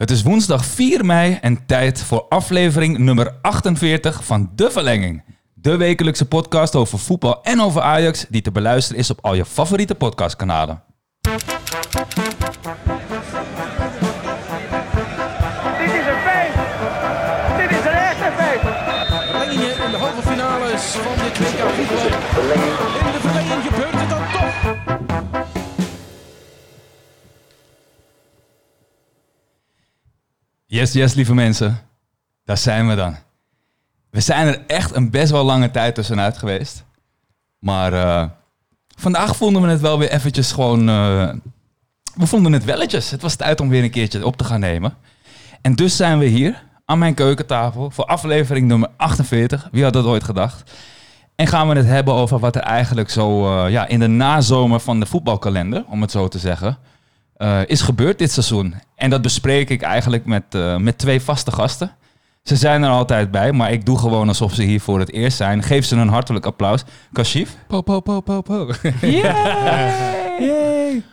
Het is woensdag 4 mei en tijd voor aflevering nummer 48 van De Verlenging. De wekelijkse podcast over voetbal en over Ajax die te beluisteren is op al je favoriete podcastkanalen. Dit is een feest. Dit is een echte feest. Verlengingen in de halve finales van dit WK voetbal. In de Yes, yes, lieve mensen. Daar zijn we dan. We zijn er echt een best wel lange tijd tussenuit geweest. Maar eh, vandaag vonden we het wel weer eventjes gewoon... eh, we vonden het welletjes. Het was tijd om weer een keertje op te gaan nemen. En dus zijn we hier aan mijn keukentafel voor aflevering nummer 48. Wie had dat ooit gedacht? En gaan we het hebben over wat er eigenlijk zo eh, ja, in de nazomer van de voetbalkalender, om het zo te zeggen, eh, is gebeurd dit seizoen. En dat bespreek ik eigenlijk met, eh, met twee vaste gasten. Ze zijn er altijd bij, maar ik doe gewoon alsof ze hier voor het eerst zijn. Geef ze een hartelijk applaus. Kashif. Po, po, po, po, po. Leuk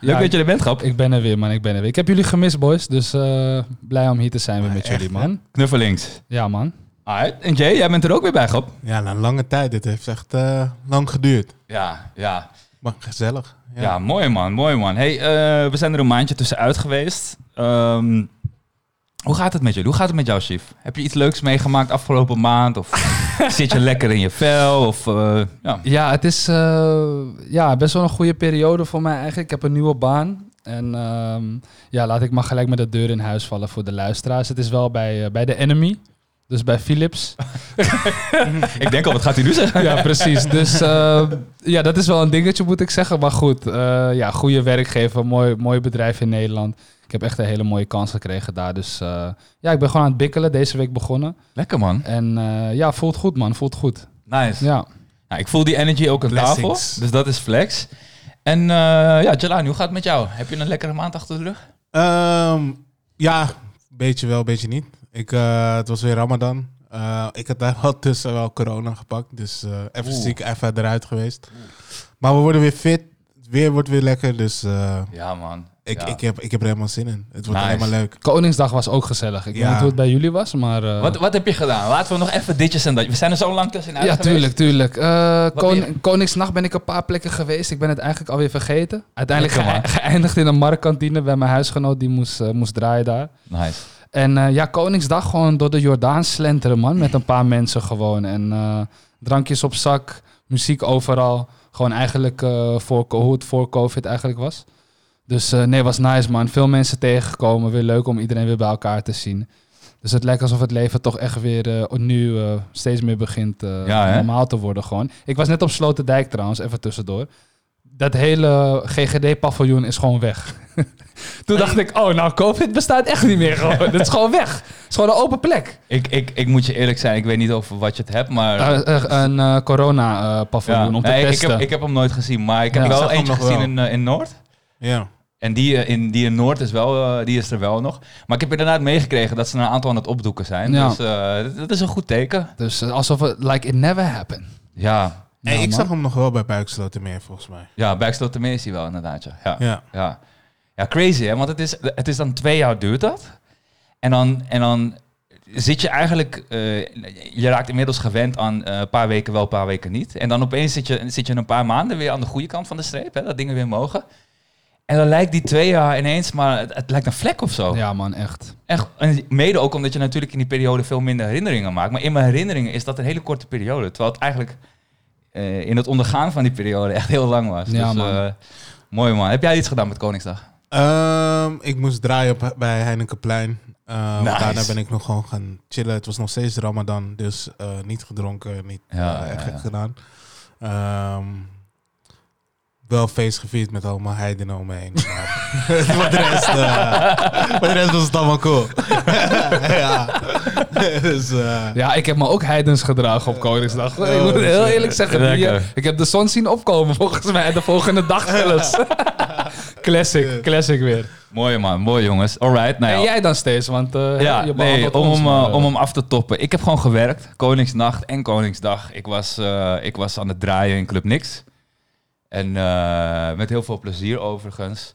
Ja, dat je er bent, grap. Ik ben er weer, man. Ik ben er weer. Ik heb jullie gemist, boys. Dus eh, blij om hier te zijn weer met echt, jullie, man. Knuffelings. Ja, man. Alright. En Jay, jij bent er ook weer bij, grap. Ja, na een lange tijd. Dit heeft echt eh, lang geduurd. Ja, ja. Maar gezellig. Ja, Ja. mooi man, mooi man. Hey, eh, we zijn er een maandje tussenuit geweest. Ehm, hoe gaat het met jullie? Hoe gaat het met jou, Chief? Heb je iets leuks meegemaakt afgelopen maand? Of zit je lekker in je vel? Of, eh, ja. Ja, het is eh, ja, best wel een goede periode voor mij eigenlijk. Ik heb een nieuwe baan. En ehm, ja, laat ik maar gelijk met de deur in huis vallen voor de luisteraars. Het is wel bij, bij de Enemy. Dus bij Philips. Ik denk al, wat gaat hij nu zeggen? ja, precies. Dus eh, ja, dat is wel een dingetje, moet ik zeggen. Maar goed, eh, ja, goede werkgever, mooi, mooi bedrijf in Nederland. Ik heb echt een hele mooie kans gekregen daar. Dus eh, ja, ik ben gewoon aan het bikkelen. Deze week begonnen. Lekker man. En eh, ja, voelt goed, man. Voelt goed. Nice. Ja. Nou, ik voel die energy ook aan tafel. Dus dat is flex. En eh ja, Jelani, hoe gaat het met jou? Heb je een lekkere maand achter de rug? Ehm, ja, beetje wel, beetje niet. Ik, eh, het was weer Ramadan. Eh, ik had daar wel tussen wel corona gepakt. Dus eh, even Oeh. ziek, even eruit geweest. Maar we worden weer fit. Het weer wordt weer lekker. Dus eh, Ja man. ik, Ja. ik, heb, ik heb er helemaal zin in. Het wordt Nice. helemaal leuk. Koningsdag was ook gezellig. Ik weet niet hoe het bij jullie was, maar... eh, Wat, wat heb je gedaan? Laten we nog even ditjes en dat. We zijn er zo lang tussenuit ja, geweest. tuurlijk, tuurlijk. Eh, kon- meer? Koningsnacht ben ik een paar plekken geweest. Ik ben het eigenlijk alweer vergeten. Uiteindelijk ge- geëindigd in een marktkantine bij mijn huisgenoot. Die moest, moest draaien daar. Nice. En eh, ja, Koningsdag gewoon door de Jordaan slenteren, man. Met een paar mensen gewoon. En eh, drankjes op zak, muziek overal. Gewoon eigenlijk eh, voor, hoe het voor COVID eigenlijk was. Dus nee, was nice, man. Veel mensen tegengekomen. Weer leuk om iedereen weer bij elkaar te zien. Dus het lijkt alsof het leven toch echt weer nu steeds meer begint Ja, normaal te worden gewoon. Ik was net op Sloterdijk trouwens, even tussendoor. Dat hele GGD-paviljoen is gewoon weg. Toen dacht ik, oh, nou, COVID bestaat echt niet meer gewoon. Het is gewoon weg. Het is gewoon een open plek. Ik, ik, ik moet je eerlijk zijn, ik weet niet over wat je het hebt, maar... Eh, eh, een eh, corona-paviljoen om te nee, ik testen. heb, ik heb hem nooit gezien, maar ik heb Ja. Ik wel eentje gezien wel. in, in Noord. Ja. En die, in, die in Noord is, wel, die is er wel nog. Maar ik heb inderdaad meegekregen dat ze een aantal aan het opdoeken zijn. Ja. Dus eh, dat, dat is een goed teken. Dus alsof het, like it never happened. Ja, Hey, Nou, ik man. zag hem nog wel bij Buikslotermeer volgens mij. ja Bijkslotermeer is hij wel inderdaad. Ja. Ja. Ja. Ja. ja, crazy hè, want het is, het is dan twee jaar duurt dat. En dan, en dan zit je eigenlijk, eh, je raakt inmiddels gewend aan eh, een paar weken wel, een paar weken niet. En dan opeens zit je, zit je een paar maanden weer aan de goede kant van de streep, hè, dat dingen weer mogen. En dan lijkt die twee jaar ineens, maar het, het lijkt een vlek of zo. Ja, man, echt. Echt, en mede ook omdat je natuurlijk in die periode veel minder herinneringen maakt. Maar in mijn herinneringen is dat een hele korte periode. Terwijl het eigenlijk eh, in het ondergaan van die periode echt heel lang was. Ja, dus, man. eh, mooi man. Heb jij iets gedaan met Koningsdag? Ehm, ik moest draaien op, bij Heinekenplein. Ehm, Nice. Daarna ben ik nog gewoon gaan chillen. Het was nog steeds Ramadan, dus eh, niet gedronken, niet Ja, echt ja, ja. gedaan. Ehm, wel feest gevierd met allemaal heidenen om me heen. Maar voor, de rest, eh, voor de rest was het allemaal cool. ja. dus, eh, Ja, ik heb me ook heidens gedragen op Koningsdag. Oh, ik moet het heel eerlijk zeggen. die, eh, ik heb de zon zien opkomen volgens mij de volgende dag zelfs. classic, classic weer. Mooi man, mooi jongens. Alright, nou ja. En jij dan steeds, want eh, ja, je nee, om, ons, om hem af te toppen. Ik heb gewoon gewerkt. Koningsnacht en Koningsdag. Ik was, eh, ik was aan het draaien in Club Nix. En eh, met heel veel plezier overigens.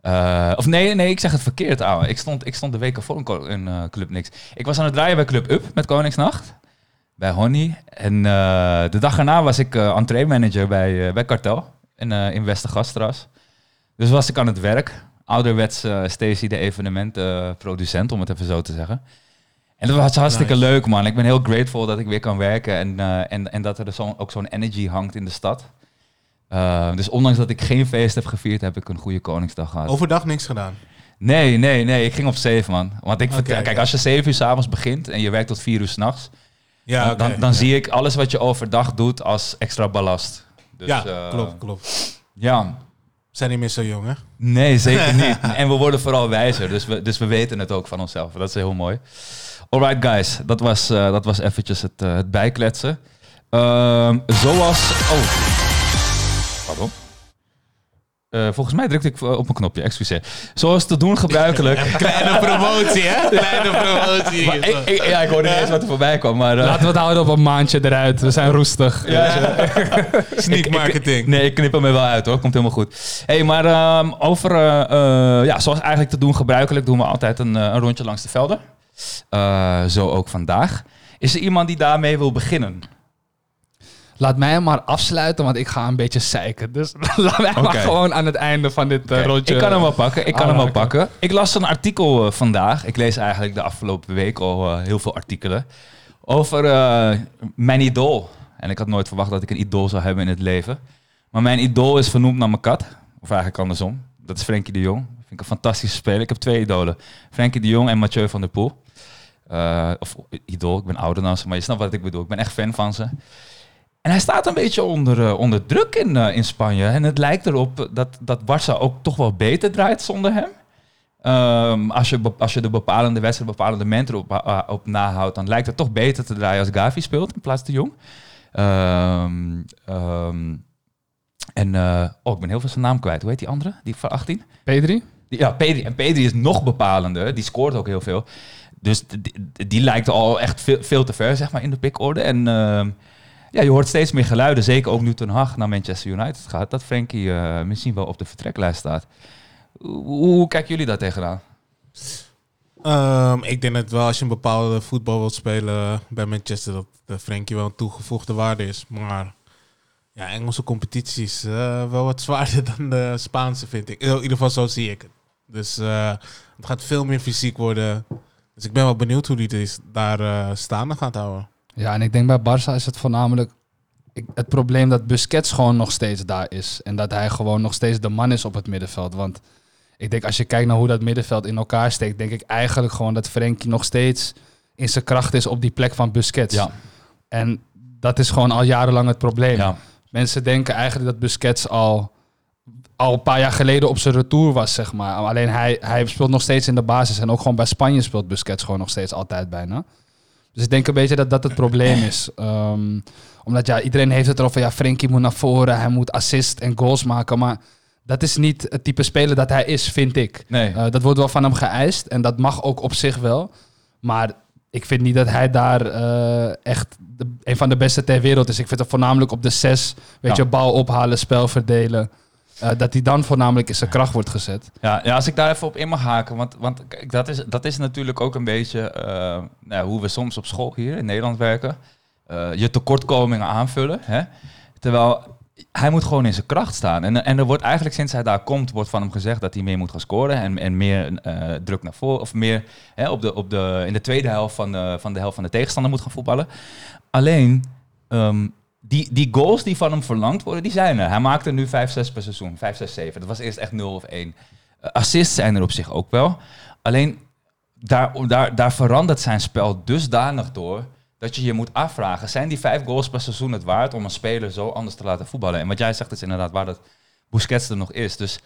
Eh, of nee, nee, ik zeg het verkeerd, ouwe. Ik stond, ik stond de week ervoor in, eh, Club Niks. Ik was aan het draaien bij Club Up met Koningsnacht. Bij Honey. En de dag erna was ik eh entree-manager bij, bij Kartel. In, in Westergastras. Dus was ik aan het werk. Ouderwets Stacey, de evenementproducent, om het even zo te zeggen. En dat was hartstikke Nice. leuk, man. Ik ben heel grateful dat ik weer kan werken. En, en, en dat er dus zo, ook zo'n energy hangt in de stad. Eh, dus ondanks dat ik geen feest heb gevierd, heb ik een goede Koningsdag gehad. Overdag niks gedaan. Nee, nee, nee. Ik ging op zeven, man. Want ik vertel, kijk, als je zeven uur s'avonds begint en je werkt tot vier uur s'nachts, Ja, dan, dan, dan ja. zie ik alles wat je overdag doet als extra ballast. Dus, ja, eh, klopt, klopt. Ja, Zijn niet meer zo jong, hè? nee, zeker niet. En we worden vooral wijzer, dus we, dus we weten het ook van onszelf. Dat is heel mooi. Alright, guys. Dat was, eh, dat was eventjes het, het bijkletsen. Ehm, zoals... Oh. Eh, volgens mij drukte ik op een knopje, excuseer. Zoals te doen gebruikelijk. Kleine promotie, hè? Kleine promotie. Maar ik, ik- ja, ik hoorde niet eens wat er voorbij kwam, maar... eh, Laten we het houden op een maandje eruit. We zijn roestig. Sneak marketing. Nee, ik knip hem er wel uit hoor. Komt helemaal goed. hey, maar ehm, over... eh, ja, zoals eigenlijk te doen gebruikelijk doen we altijd een, een rondje langs de velden. Eh, zo ook vandaag. Is er iemand die daarmee wil beginnen? Laat mij hem maar afsluiten, want ik ga een beetje zeiken. Dus laat mij maar gewoon aan het einde van dit eh, Oké, rondje... Ik kan hem wel pakken. Ik kan hem wel pakken. Ik las een artikel eh, vandaag. Ik lees eigenlijk de afgelopen week al eh, heel veel artikelen. Over mijn idool. En ik had nooit verwacht dat ik een idool zou hebben in het leven. Maar mijn idool is vernoemd naar mijn kat. Of eigenlijk andersom. Dat is Frenkie de Jong. Vind ik een fantastische speler. Ik heb twee idolen. Frenkie de Jong en Mathieu van der Poel. Of idool, ik ben ouder dan ze, maar je snapt wat ik bedoel. Ik ben echt fan van ze. En hij staat een beetje onder, eh, onder druk in, eh, in Spanje. En het lijkt erop dat, dat Barça ook toch wel beter draait zonder hem. Ehm, als, je, als je de bepalende wedstrijd, bepalende momenten op, eh, op nahoudt, dan lijkt het toch beter te draaien als Gavi speelt in plaats de Jong. Ehm, ehm, en, oh, ik ben heel veel zijn naam kwijt. Hoe heet die andere? Die van 18? Pedri? Die- Ja, Pedri. En Pedri is nog bepalender. Die scoort ook heel veel. Dus die, die lijkt al echt veel, veel te ver, zeg maar, in de pickorde. En ja, je hoort steeds meer geluiden, zeker ook nu Ten Hag naar Manchester United gaat, dat Frenkie eh, misschien wel op de vertreklijst staat. Hoe, hoe kijken jullie daar tegenaan? Ehm, ik denk dat wel als je een bepaalde voetbal wilt spelen bij Manchester, dat de Frenkie wel een toegevoegde waarde is. Maar ja, Engelse competities eh, wel wat zwaarder dan de Spaanse, vind ik. In ieder geval zo zie ik het. Dus eh, het gaat veel meer fysiek worden. Dus ik ben wel benieuwd hoe die daar staande gaat houden. Ja, en ik denk bij Barça is het voornamelijk ik, het probleem dat Busquets gewoon nog steeds daar is. En dat hij gewoon nog steeds de man is op het middenveld. Want ik denk als je kijkt naar hoe dat middenveld in elkaar steekt, denk ik eigenlijk gewoon dat Frenkie nog steeds in zijn kracht is op die plek van Busquets. Ja, En dat is gewoon al jarenlang het probleem. ja. Mensen denken eigenlijk dat Busquets al, al een paar jaar geleden op zijn retour was, zeg maar. Alleen hij, hij speelt nog steeds in de basis. En ook gewoon bij Spanje speelt Busquets gewoon nog steeds altijd bijna. Dus ik denk een beetje dat dat het probleem is. Ehm, omdat ja, iedereen heeft het erover, ja, Frenkie moet naar voren. Hij moet assist en goals maken. Maar dat is niet het type speler dat hij is, vind ik. Nee. Eh, dat wordt wel van hem geëist. En dat mag ook op zich wel. Maar ik vind niet dat hij daar eh, echt de, een van de beste ter wereld is. Ik vind het voornamelijk op de zes, weet Ja. je, bal ophalen, spel verdelen. Eh, dat hij dan voornamelijk in zijn kracht wordt gezet. Ja, ja, als ik daar even op in mag haken, want, want dat, is, dat is natuurlijk ook een beetje eh, nou, hoe we soms op school hier in Nederland werken. Eh, je tekortkomingen aanvullen. Hè? Terwijl hij moet gewoon in zijn kracht staan. En, en er wordt eigenlijk sinds hij daar komt, wordt van hem gezegd dat hij meer moet gaan scoren en, en meer druk naar voren, of meer hè, op de, op de, in de tweede helft van de, van de helft van de tegenstander moet gaan voetballen. Alleen, ehm, die, die goals die van hem verlangd worden, die zijn er. Hij maakt er nu 5, 6 per seizoen. 5, 6, 7. Dat was eerst echt 0 of 1. Uh, assists zijn er op zich ook wel. Alleen, daar, daar, daar verandert zijn spel dusdanig door... dat je je moet afvragen... zijn die vijf goals per seizoen het waard... om een speler zo anders te laten voetballen? En wat jij zegt is inderdaad waar dat Busquets er nog is. Dus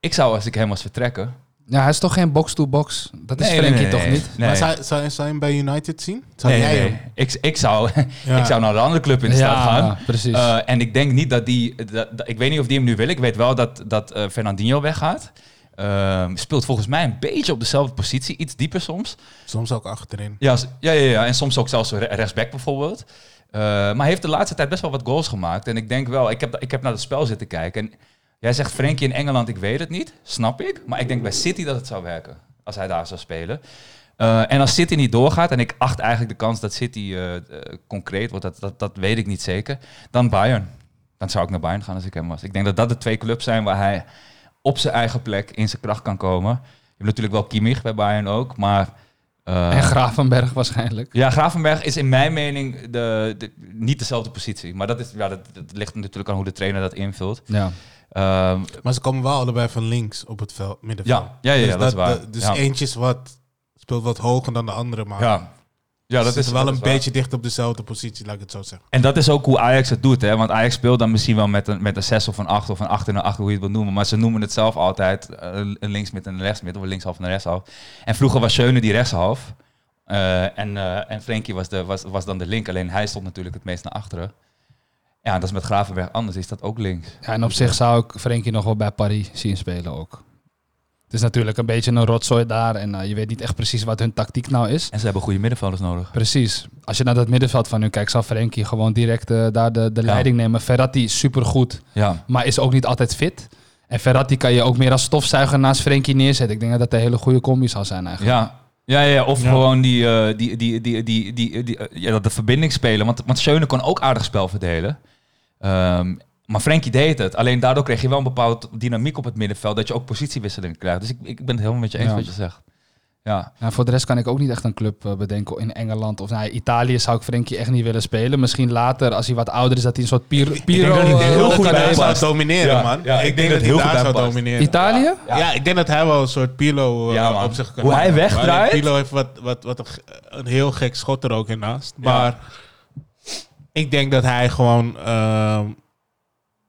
ik zou, als ik hem was vertrekken... Ja, hij is toch geen box-to-box? Dat is Nee, Frenkie nee, nee, toch niet? Nee. Maar zou, zou, zou je hem bij United zien? Zou Nee, jij nee, hem? nee. Ik, ik, zou, Ja. ik zou naar een andere club in de stad gaan. ja, precies. Eh, en ik denk niet dat die. Dat, dat- ik weet niet of die hem nu wil. Ik weet wel dat, dat eh, Fernandinho weggaat. Ehm, speelt volgens mij een beetje op dezelfde positie, iets dieper soms. Soms ook achterin. Ja, ja, ja, ja. en soms ook zelfs re- rechtsback bijvoorbeeld. Eh, maar hij heeft de laatste tijd best wel wat goals gemaakt. En ik denk wel, ik heb, ik heb naar het spel zitten kijken. En Jij zegt Frenkie in Engeland, ik weet het niet. Snap ik. Maar ik denk bij City dat het zou werken. Als hij daar zou spelen. Eh, en als City niet doorgaat, en ik acht eigenlijk de kans dat City eh, eh, concreet wordt, dat, dat, dat weet ik niet zeker. Dan Bayern. Dan zou ik naar Bayern gaan als ik hem was. Ik denk dat dat de twee clubs zijn waar hij op zijn eigen plek in zijn kracht kan komen. Je hebt natuurlijk wel Kimmich bij Bayern ook, maar... En Gravenberg waarschijnlijk. ja, Gravenberg is in mijn mening de, de- niet dezelfde positie. Maar dat, is, ja, dat, dat ligt natuurlijk aan hoe de trainer dat invult. Ja. Ehm, Maar ze komen wel allebei van links op het veld, middenveld. Ja, ja, ja, ja, dus dat is waar. dus Ja. eentje is wat, speelt wat hoger dan de andere, maar ja. ja, dat ze is wel dat een is beetje dicht op dezelfde positie, laat ik het zo zeggen. En dat is ook hoe Ajax het doet. Hè? Want Ajax speelt dan misschien wel met een, met een 6 of een 8 of een 8 en een 8, hoe je het wil noemen. Maar ze noemen het zelf altijd eh, een links met een rechts met of een linkshalf en een rechtshalf. En vroeger was Schöne die rechtshalf. Eh, en, eh en Frenkie was, de, was, was dan de link. Alleen hij stond natuurlijk het meest naar achteren. Ja, dat is met Gravenberg anders. Is dat ook links. ja, en op zich zou ik Frenkie nog wel bij Paris zien spelen ook. Het is natuurlijk een beetje een rotzooi daar en eh, je weet niet echt precies wat hun tactiek nou is. En ze hebben goede middenvelders nodig. Precies. Als je naar dat middenveld van nu kijkt, zal Frenkie gewoon direct eh, daar de, de Ja. leiding nemen. Verratti supergoed, Ja, maar is ook niet altijd fit. En Verratti kan je ook meer als stofzuiger naast Frenkie neerzetten. Ik denk dat dat een hele goede combi zal zijn eigenlijk. Ja. Ja, ja, ja, of Ja. gewoon die, eh, die, die, die, die, die, die, ja, de verbinding spelen. Want, want Schöne kon ook aardig spel verdelen. Ehm, maar Frenkie deed het. Alleen daardoor kreeg je wel een bepaald dynamiek op het middenveld. Dat je ook positiewisseling krijgt. Dus ik, ik ben het helemaal met je eens Ja. wat je zegt. Ja, Nou, voor de rest kan ik ook niet echt een club eh, bedenken in Engeland. Of nou, Italië zou ik Frenkie echt niet willen spelen. Misschien later, als hij wat ouder is, dat hij een soort Piro, Piro dat hij eh, heel goed kan bij Hij zou domineren, Ja, man. ja, ik, denk dat hij heel daar goed bij zou past. domineren. Italië? Ja. ik denk dat hij wel een soort Pilo eh, op zich kan Hoe hij wegdraait. Pilo heeft wat, wat, wat een, een heel gek schot er ook in naast. Maar ik denk dat hij gewoon ehm,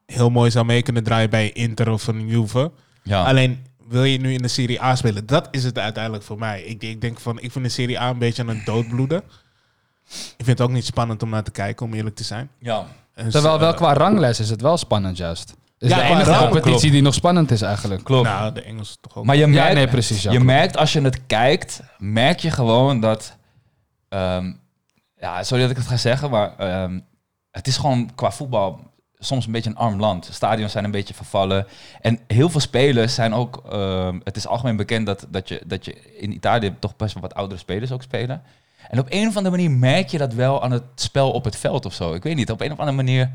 heel mooi zou mee kunnen draaien bij Inter of een Juve. ja. Alleen wil je nu in de Serie A spelen? Dat is het uiteindelijk voor mij. Ik, ik denk van, ik vind de Serie A een beetje aan het doodbloeden. Ik vind het ook niet spannend om naar te kijken, om eerlijk te zijn. ja. En Terwijl wel eh, qua ranglijst is het wel spannend juist. Is Ja, de enige competitie klopt. die nog spannend is eigenlijk. klopt. Nou, de Engels toch ook. Maar je merkt, nee, precies, ja, je klopt. merkt als je het kijkt, merk je gewoon dat... ehm, ja, sorry dat ik het ga zeggen, maar ehm, het is gewoon qua voetbal soms een beetje een arm land. Stadions zijn een beetje vervallen. En heel veel spelers zijn ook... ehm, het is algemeen bekend dat, dat, je, dat je in Italië toch best wel wat oudere spelers ook spelen. En op een of andere manier merk je dat wel aan het spel op het veld of zo. Ik weet niet, op een of andere manier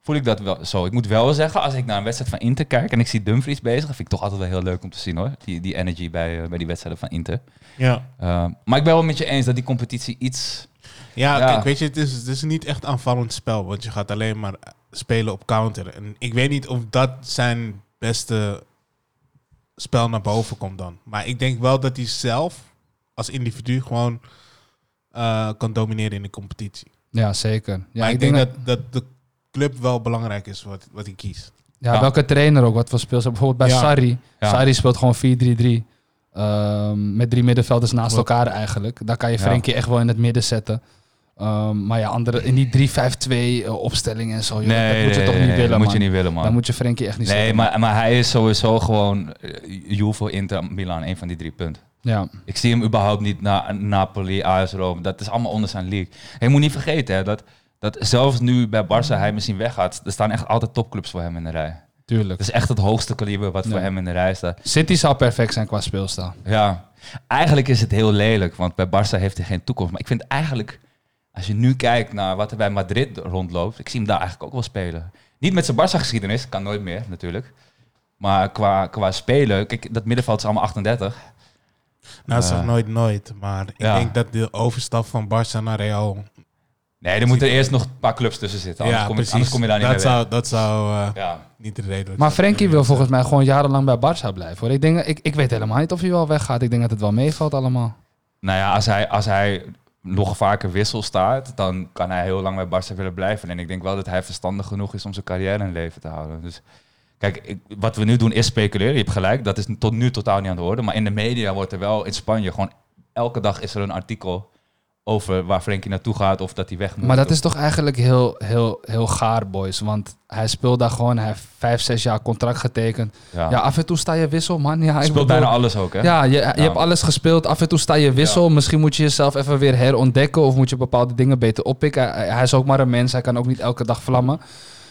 voel ik dat wel zo. Ik moet wel zeggen, als ik naar een wedstrijd van Inter kijk en ik zie Dumfries bezig, vind ik toch altijd wel heel leuk om te zien hoor. Die, die energy bij, eh, bij die wedstrijden van Inter. ja. Uh, maar ik ben wel met je eens dat die competitie iets... Ja, Ja. kijk, weet je, het is, het is niet echt aanvallend spel, want je gaat alleen maar spelen op counter. En ik weet niet of dat zijn beste spel naar boven komt dan. Maar ik denk wel dat hij zelf als individu gewoon eh, kan domineren in de competitie. Ja, zeker. Ja, maar ik, denk, dat, dat de club wel belangrijk is wat, wat hij kiest. Ja, Ja. welke trainer ook, wat voor speels. Bijvoorbeeld bij Ja. Sarri. Ja. Sarri speelt gewoon 4-3-3. Ehm, met drie middenvelders naast elkaar eigenlijk. Daar kan je Ja. Frenkie echt wel in het midden zetten. Ehm, maar ja, andere, in die 3-5-2 eh, opstelling en zo, joh, dat moet je toch niet willen, dat moet je niet willen, man. Dan moet je Frenkie echt niet nee, zetten. maar, maar hij is sowieso gewoon uh, Juve, Inter, Milan, een van die drie punten. Ja, Ik zie hem überhaupt niet naar Napoli, AS Rome. Dat is allemaal onder zijn league. Je moet niet vergeten hè, dat, dat zelfs nu bij Barça hij misschien weggaat, er staan echt altijd topclubs voor hem in de rij. tuurlijk. Het is echt het hoogste kaliber wat voor hem in de rij staat. City zou perfect zijn qua speelstijl. Ja, eigenlijk is het heel lelijk, want bij Barça heeft hij geen toekomst. Maar ik vind eigenlijk, als je nu kijkt naar wat er bij Madrid rondloopt, ik zie hem daar eigenlijk ook wel spelen. Niet met zijn Barça-geschiedenis, kan nooit meer natuurlijk. Maar qua, qua spelen, kijk, dat middenveld is allemaal 38. Nou, dat is Eh, nooit nooit. Maar ik ja. denk dat de overstap van Barça naar Real... Nee, er moeten eerst nog een paar clubs tussen zitten. Anders, ja, kom, je, precies. anders kom je daar niet dat weg. zou, dat zou eh, Ja. niet de reden Maar Frenkie wil volgens mij gewoon jarenlang bij Barça blijven. Hoor. Ik, denk, ik, ik weet helemaal niet of hij wel weggaat. Ik denk dat het wel meevalt allemaal. Nou ja, als hij, als hij nog vaker wissel staat, dan kan hij heel lang bij Barça willen blijven. En ik denk wel dat hij verstandig genoeg is om zijn carrière in leven te houden. Dus kijk, ik- wat we nu doen is speculeren. Je hebt gelijk, dat is tot nu totaal niet aan de orde. Maar in de media wordt er wel in Spanje gewoon elke dag is er een artikel over waar Frenkie naartoe gaat of dat hij weg moet. Maar dat is toch eigenlijk heel, heel, heel gaar, boys. Want hij speelt daar gewoon. Hij heeft vijf, zes jaar contract getekend. ja. Ja, af en toe sta je wissel, man. Ja, hij ik speelt bedoel- bijna alles ook, hè? Ja, je, je hebt alles gespeeld. Af en toe sta je wissel. Misschien moet je jezelf even weer herontdekken. Of moet je bepaalde dingen beter oppikken. Hij, hij is ook maar een mens. Hij kan ook niet elke dag vlammen.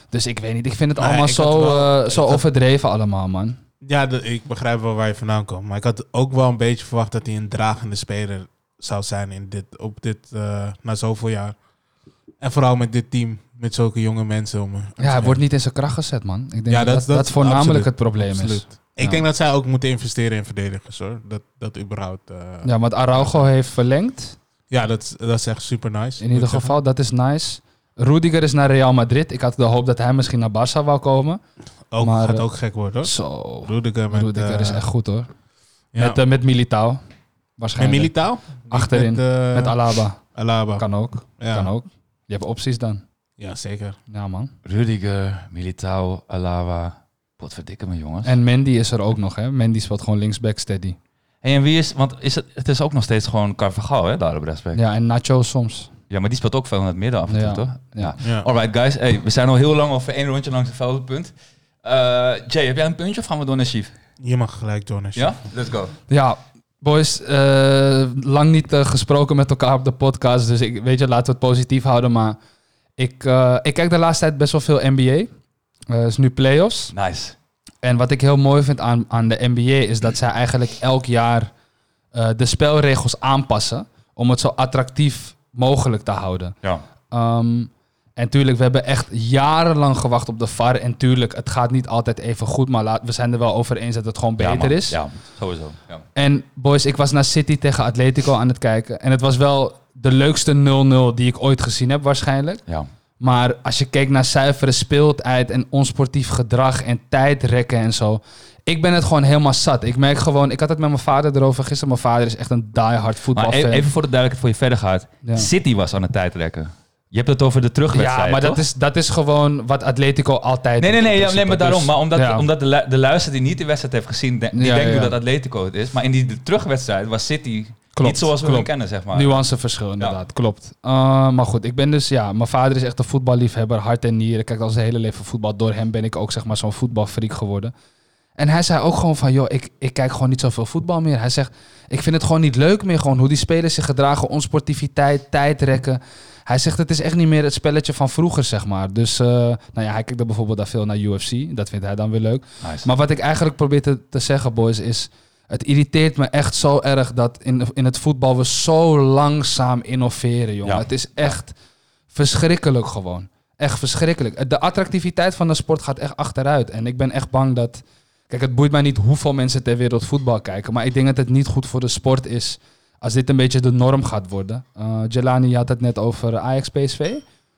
Dus ik weet niet, ik vind het Nee, allemaal zo, wel- eh, zo had- overdreven allemaal, man. Ja, de- ik begrijp wel waar je vandaan komt. Maar ik had ook wel een beetje verwacht dat hij een dragende speler zou zijn in dit, op dit, eh, na zoveel jaar. En vooral met dit team, met zulke jonge mensen om. Ja, hij wordt niet in zijn kracht gezet, man. Ik denk Ja, dat, dat- dat, dat- voornamelijk absoluut. het probleem is. Ik Ja. denk dat zij ook moeten investeren in verdedigers hoor. Dat, dat überhaupt. eh, Ja, want Araujo heeft verlengd. ja, dat, is- dat is echt super nice. In ieder geval, dat is nice. Rudiger is naar Real Madrid. Ik had de hoop dat hij misschien naar Barça wou komen. Ook, maar, gaat eh, ook gek worden hoor. Zo. Rudiger met... Rudiger is echt goed hoor. ja. Met, met Militao. En Waarschijnlijk. Militao? Achterin. Met, eh, Met Alaba. Alaba. Kan ook. ja. Kan ook. Je hebt opties dan. Ja, zeker. Ja, man. Rudiger, Militao, Alawa. Potverdikke me, jongens. En Mendy is er ook nog, hè? Mendy speelt gewoon linksback steady. Hey, en wie is... Want is het, het is ook nog steeds gewoon Carvajal, hè, daar op rechtsback. Ja. Ja, en Nacho soms. maar die speelt ook veel in het midden af en toe, Ja. toch? Ja. Ja. Alright, guys. Hey, we zijn al heel lang over één rondje langs het veldenpunt. Eh Jay, heb jij een puntje of gaan we door naar Chief? Je mag gelijk door naar Ja? Let's go. Ja, boys, eh, lang niet eh, gesproken met elkaar op de podcast. Dus ik weet je, laten we het positief houden. Maar ik, eh, ik kijk de laatste tijd best wel veel NBA. Het is nu playoffs. Nice. En wat ik heel mooi vind aan, aan de NBA is dat zij eigenlijk elk jaar de spelregels aanpassen. Om het zo attractief mogelijk te houden. Ja. Ehm, en tuurlijk, we hebben echt jarenlang gewacht op de VAR. En tuurlijk, het gaat niet altijd even goed. Maar laat, we zijn er wel over eens dat het gewoon beter is. Ja, sowieso. Ja. En boys, ik was naar City tegen Atletico aan het kijken. En het was wel de leukste 0-0 die ik ooit gezien heb waarschijnlijk. ja. Maar als je kijkt naar zuivere speeltijd en onsportief gedrag en tijdrekken en zo. Ik ben het gewoon helemaal zat. Ik merk gewoon, ik had het met mijn vader erover gisteren. Mijn vader is echt een diehard Maar voetbalfan. even, even voor de duidelijkheid, voor je verder gaat. Ja. City was aan het tijdrekken. Je hebt het over de terugwedstrijd, Ja, maar dat is, dat is gewoon wat Atletico altijd Nee, nee, nee, ja, nee, maar daarom. Dus, Maar omdat, ja. omdat de, de luister die niet de wedstrijd heeft gezien, die Ja, denkt nu dat Atletico het is. Maar in die de terugwedstrijd was City Klopt, niet zoals we hem kennen, zeg maar. Nuanceverschil, inderdaad. Klopt. Uh, maar goed, ik ben dus, ja, mijn vader is echt een voetballiefhebber, hart en nieren. Kijkt al zijn hele leven voetbal. Door hem ben ik ook, zeg maar, zo'n voetbalfreak geworden. En hij zei ook gewoon van, joh, ik, ik kijk gewoon niet zoveel voetbal meer. Hij zegt, ik vind het gewoon niet leuk meer, gewoon hoe die spelers zich gedragen, onsportiviteit, tijdrekken. Hij zegt, het is echt niet meer het spelletje van vroeger, zeg maar. Dus, eh, nou ja, hij kijkt er bijvoorbeeld daar veel naar UFC. Dat vindt hij dan weer leuk. Nice. Maar wat ik eigenlijk probeer te, te zeggen, boys, is... Het irriteert me echt zo erg dat in, in het voetbal we zo langzaam innoveren, jongen. Ja. Het is echt verschrikkelijk gewoon. Echt verschrikkelijk. De attractiviteit van de sport gaat echt achteruit. En ik ben echt bang dat... Kijk, het boeit mij niet hoeveel mensen ter wereld voetbal kijken. Maar ik denk dat het niet goed voor de sport is als dit een beetje de norm gaat worden. Eh Jelani, je had het net over Ajax-PSV.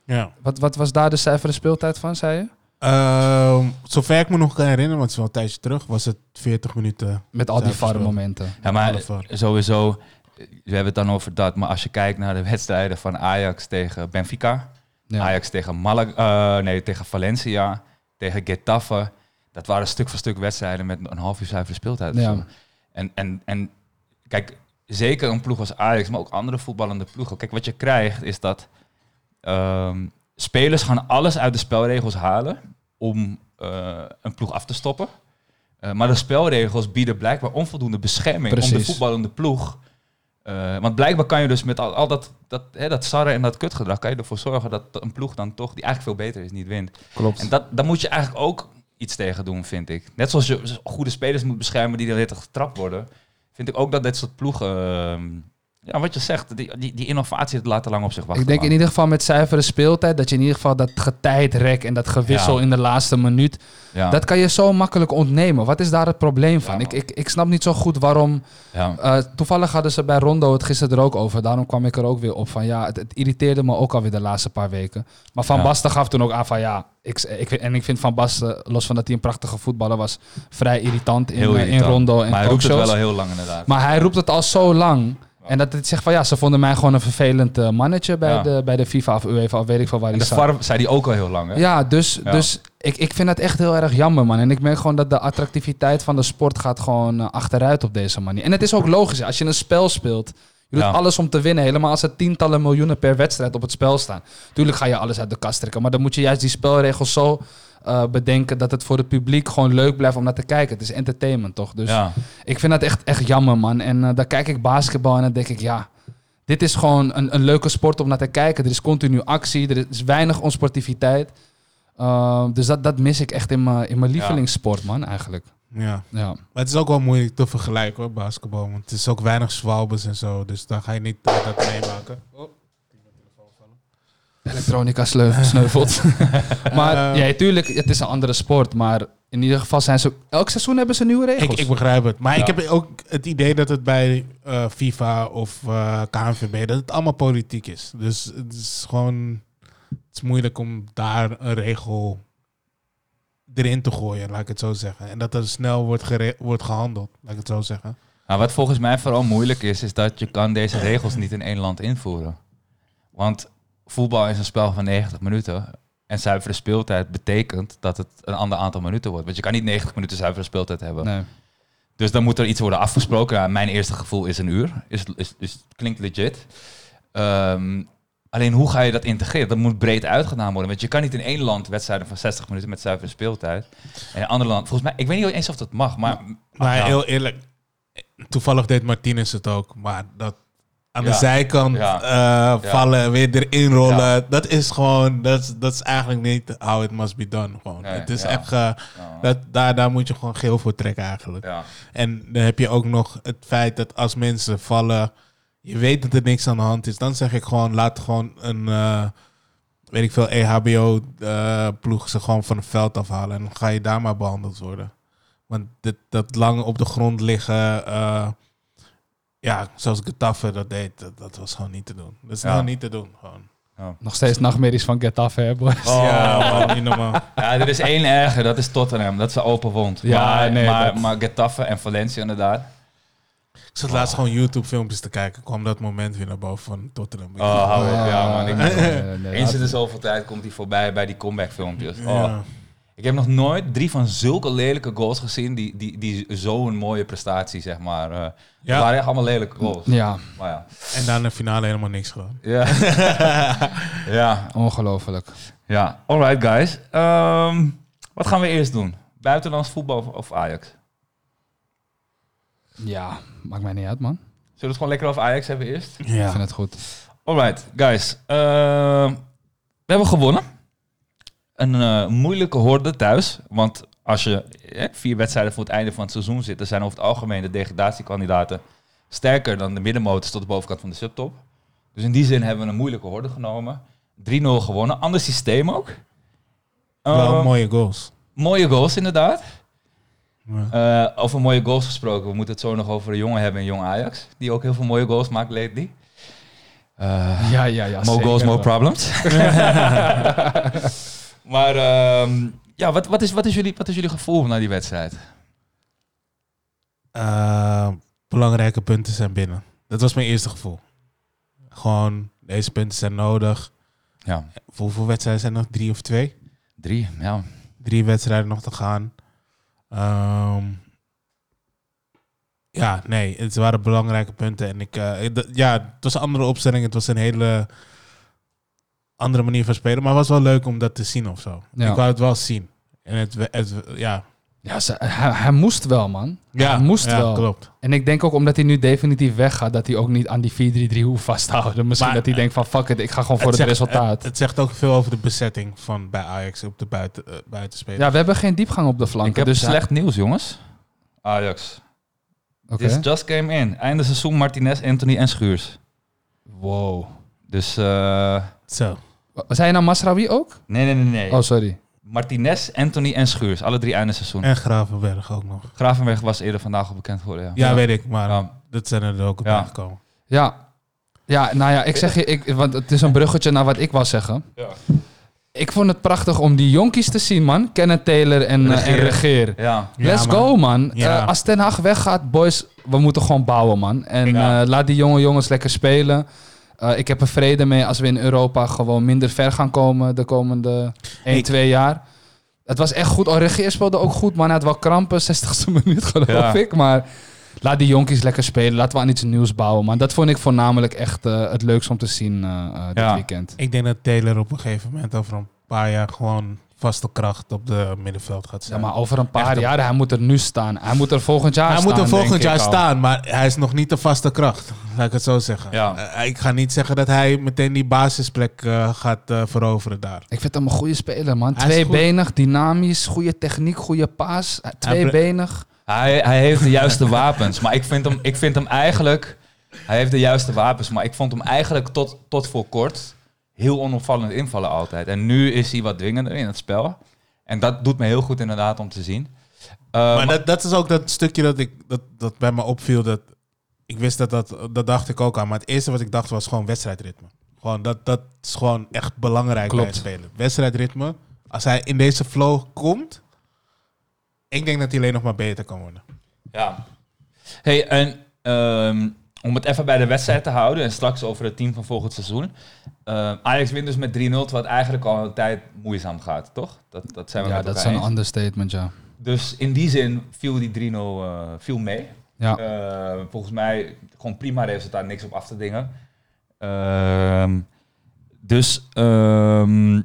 Ja. Wat, wat was daar de cijferen speeltijd van, zei je? Ehm, zover ik me nog kan herinneren, want het is wel een tijdje terug, was het 40 minuten. Met al die Cijfers wel. VAR-momenten. Ja, maar VAR. sowieso, we hebben het dan over dat. Maar als je kijkt naar de wedstrijden van Ajax tegen Benfica, Ja. Ajax tegen Malaga, eh, nee, tegen Valencia, tegen Getafe. Dat waren stuk voor stuk wedstrijden met een half uur zuivere speeltijd. Ja. En, en, en kijk, zeker een ploeg als Ajax, maar ook andere voetballende ploegen. Kijk, wat je krijgt is dat ehm, spelers gaan alles uit de spelregels halen om eh, een ploeg af te stoppen. Eh, maar de spelregels bieden blijkbaar onvoldoende bescherming om de voetballende ploeg. eh, want blijkbaar kan je dus met al, al dat, dat, hè, dat sarre en dat kutgedrag, kan je ervoor zorgen dat een ploeg dan toch, die eigenlijk veel beter is, niet wint. Klopt. En dat, daar moet je eigenlijk ook iets tegen doen, vind ik. Net zoals je goede spelers moet beschermen die tijd getrapt worden, vind ik ook dat dit soort ploegen, ehm, ja, wat je zegt, die, die, die innovatie het laat te lang op zich wachten. Ik denk in ieder geval met zuivere speeltijd dat je in ieder geval dat getijdrek en dat gewissel Ja. in de laatste minuut, ja, dat kan je zo makkelijk ontnemen. Wat is daar het probleem van? Ja, ik, ik, ik snap niet zo goed waarom. ja. eh, toevallig hadden ze bij Rondo het gisteren er ook over. Daarom kwam ik er ook weer op van ja, het, het irriteerde me ook alweer de laatste paar weken. Maar Van. Basten gaf toen ook aan van ja, ik, en ik vind Van Basten, los van dat hij een prachtige voetballer was, vrij irritant in, eh, in irritant. Rondo en maar hij roept het wel al heel lang inderdaad. Maar hij roept het al zo lang. En dat het zegt van ja, ze vonden mij gewoon een vervelend eh, mannetje bij, Ja. de, bij de FIFA of UEFA of weet ik veel waar en hij de zat. VAR zei die ook al heel lang, hè? Ja, dus, Ja. dus ik, ik vind dat echt heel erg jammer, man. En ik merk gewoon dat de attractiviteit van de sport gaat gewoon eh, achteruit op deze manier. En het is ook logisch. hè. Als je een spel speelt, je doet Ja. alles om te winnen. Helemaal als er tientallen miljoenen per wedstrijd op het spel staan. Tuurlijk ga je alles uit de kast trekken. Maar dan moet je juist die spelregels zo eh, bedenken dat het voor het publiek gewoon leuk blijft om naar te kijken. Het is entertainment, toch? Dus ja. ik vind dat echt, echt jammer, man. En eh dan kijk ik basketbal en dan denk ik, ja, dit is gewoon een, een leuke sport om naar te kijken. Er is continu actie, er is weinig onsportiviteit. Uh, dus dat, dat mis ik echt in mijn in mijn lievelingssport, man, eigenlijk. Ja. Ja. Maar het is ook wel moeilijk te vergelijken hoor, basketbal. Want het is ook weinig zwalbes en zo. Dus dan ga je niet eh, dat meemaken. Oh. Elektronica sneuvelt. maar Eh. ja, tuurlijk, het is een andere sport. Maar in ieder geval zijn ze... Elk seizoen hebben ze nieuwe regels. Ik, ik begrijp het. Maar ik heb ook het idee dat het bij eh, FIFA of eh, KNVB... dat het allemaal politiek is. Dus het is gewoon... Het is moeilijk om daar een regel erin te gooien, laat ik het zo zeggen. En dat er snel wordt, gere- wordt gehandeld, laat ik het zo zeggen. Nou, wat volgens mij vooral moeilijk is, is dat je kan deze regels niet in één land invoeren. Want voetbal is een spel van 90 minuten. En zuivere speeltijd betekent dat het een ander aantal minuten wordt. Want je kan niet 90 minuten zuivere speeltijd hebben. Nee. Dus dan moet er iets worden afgesproken. Mijn eerste gevoel is een uur. Is, is, is, klinkt legit. Ehm, alleen hoe ga je dat integreren? Dat moet breed uitgedaan worden. Want je kan niet in één land wedstrijden van 60 minuten met zuivere speeltijd. En in een ander land, volgens mij, ik weet niet eens of dat mag. Maar, Maar ja. heel eerlijk, toevallig deed Martinez het ook. Maar dat aan de Ja. zijkant Ja. eh, vallen, weer erin rollen. Dat is gewoon, dat is, dat is eigenlijk niet how it must be done. Gewoon. Nee, het is echt, eh, dat, daar, daar moet je gewoon geel voor trekken eigenlijk. En dan heb je ook nog het feit dat als mensen vallen, je weet dat er niks aan de hand is. Dan zeg ik gewoon, laat gewoon een, eh, weet ik veel, E EHBO-ploeg ze gewoon van het veld afhalen. En dan ga je daar maar behandeld worden. Want dit, dat lang op de grond liggen, eh, ja, zoals Getafe dat deed, dat, dat was gewoon niet te doen. Dat is Ja. gewoon niet te doen, gewoon. Nog steeds nachtmerries van Getafe, hè, boys? Oh. Ja, man, niet normaal. Ja, er is één erger, dat is Tottenham. Dat is een open wond. Ja, maar, nee, maar, dat- maar Getafe en Valencia inderdaad. Ik zat laatst gewoon YouTube-filmpjes te kijken. kwam dat moment weer naar boven van Tottenham. Oh, hou op. Ja, man. Ik, nee, nee, eens in de zoveel tijd komt hij voorbij bij die comeback filmpjes. Oh. Ja. Ik heb nog nooit drie van zulke lelijke goals gezien die, die, die zo'n mooie prestatie, zeg maar. eh Ja. Het waren echt allemaal lelijke goals. Ja, Maar ja. En dan in de finale helemaal niks gewoon. Ja. ja. ongelooflijk. Ja. Alright, guys. Ehm, wat gaan we eerst doen? Buitenlands voetbal of Ajax? Ja, maakt mij niet uit, man. Zullen we het gewoon lekker over Ajax hebben eerst? Ik Ja. vind het goed. Alright, guys. Ehm, we hebben gewonnen. Een eh, moeilijke horde thuis. Want als je eh, vier wedstrijden voor het einde van het seizoen zit, dan zijn over het algemeen de degradatiekandidaten sterker dan de middenmotors tot de bovenkant van de subtop. Dus in die zin hebben we een moeilijke horde genomen. 3-0 gewonnen. Ander systeem ook. Wel Ehm, mooie goals. mooie goals inderdaad. Ja. Eh, over mooie goals gesproken. We moeten het zo nog over een jongen hebben in Jong Ajax. Die ook heel veel mooie goals maakt lately. Eh, Ja, ja, ja. more zeker goals, more problems. maar ehm, ja, wat, wat, is, wat, is jullie, wat is jullie gevoel na die wedstrijd? Eh, belangrijke punten zijn binnen. Dat was mijn eerste gevoel. Gewoon, deze punten zijn nodig. Ja, Hoeveel wedstrijden zijn er nog? Drie of twee? drie. Ja. Drie wedstrijden nog te gaan. Ehm, ja, nee, het waren belangrijke punten. En ik, eh, ja, het was een andere opstelling. Het was een hele andere manier van spelen. Maar het was wel leuk om dat te zien of zo. Ja. Ik wou het wel zien. En het, het, ja. Ja, ze- hij, hij moest wel, man. ja, hij moest ja, wel. klopt. En ik denk ook omdat hij nu definitief weggaat, dat hij ook niet aan die 4-3-3 hoeft vast te houden. Misschien Maar, dat hij denkt van fuck it, ik ga gewoon voor het, zegt, resultaat. Het, het zegt ook veel over de bezetting van bij Ajax op de buiten, eh, buitenspelen. ja, we hebben geen diepgang op de Ik flanken. heb dus slecht nieuws, jongens. Ajax. Oké. This just came in. Einde seizoen Martinez, Anthony en Schuurs. Wow. Dus eh, Zo. Zei je nou Masraoui ook? nee, nee, nee, nee. Oh, sorry. Martinez, Anthony en Schuurs. Alle drie einde seizoen. En Gravenberg ook nog. Gravenberg was eerder vandaag al bekend geworden. Ja. Ja, weet ik, maar Ja. dat zijn er ook op Ja. aangekomen. Ja. Ja, nou ja, ik zeg je, ik, want het is een bruggetje naar wat ik wou zeggen. Ja. Ik vond het prachtig om die jonkies te zien, man. Kenneth Taylor en, eh, en Regeer. Regeer. Ja. Let's man. go, man. Ja. Eh, als Ten Hag weggaat, boys, we moeten gewoon bouwen, man. En Ja. eh, laat die jonge jongens lekker spelen. Eh, ik heb er vrede mee als we in Europa gewoon minder ver gaan komen de komende 1, Ik- 2 jaar. Het was echt goed. Oh, Regeer speelde ook goed, man. Hij had wel krampen, 60ste minuut geloof Ja. ik. Maar laat die jonkies lekker spelen. Laten we aan iets nieuws bouwen, man. Dat vond ik voornamelijk echt eh, het leukste om te zien eh, eh, dit Ja. weekend. Ik denk dat Taylor op een gegeven moment over een paar jaar gewoon vaste kracht op de middenveld gaat Ja, zijn. maar over een paar Echt jaar, hij moet er nu staan. Hij moet er volgend jaar hij staan. moet er volgend jaar al. staan, maar hij is nog niet de vaste kracht. Laat ik het zo zeggen. Ja. Eh, ik ga niet zeggen dat hij meteen die basisplek eh, gaat eh, veroveren daar. Ik vind hem een goede speler, man. Hij Tweebenig, dynamisch, goede techniek, goede paas. Tweebenig. Hij, hij heeft de juiste wapens, maar ik vind hem, ik vind hem eigenlijk... Hij heeft de juiste wapens, maar ik vond hem eigenlijk tot, tot voor kort heel onopvallend invallen altijd. En nu is hij wat dwingender in het spel. En dat doet me heel goed inderdaad om te zien. Uh, maar dat, dat is ook dat stukje dat, ik, dat, dat bij me opviel. Dat, ik wist dat, dat, dat dacht ik ook aan. Maar het eerste wat ik dacht was gewoon wedstrijdritme. Gewoon, dat, dat is gewoon echt belangrijk bij het spelen. Wedstrijdritme. Als hij in deze flow komt, ik denk dat hij alleen nog maar beter kan worden. Ja. Hey, en ehm, om het even bij de wedstrijd te houden en straks over het team van volgend seizoen. Eh, Ajax wint dus met 3-0, terwijl het eigenlijk al een tijd moeizaam gaat, toch? Dat, dat zijn we Ja, dat is een understatement, ja. Dus in die zin viel die 3-0 eh, viel mee. Ja, Eh, volgens mij gewoon prima resultaat, niks op af te dingen. Ehm, dus, ehm,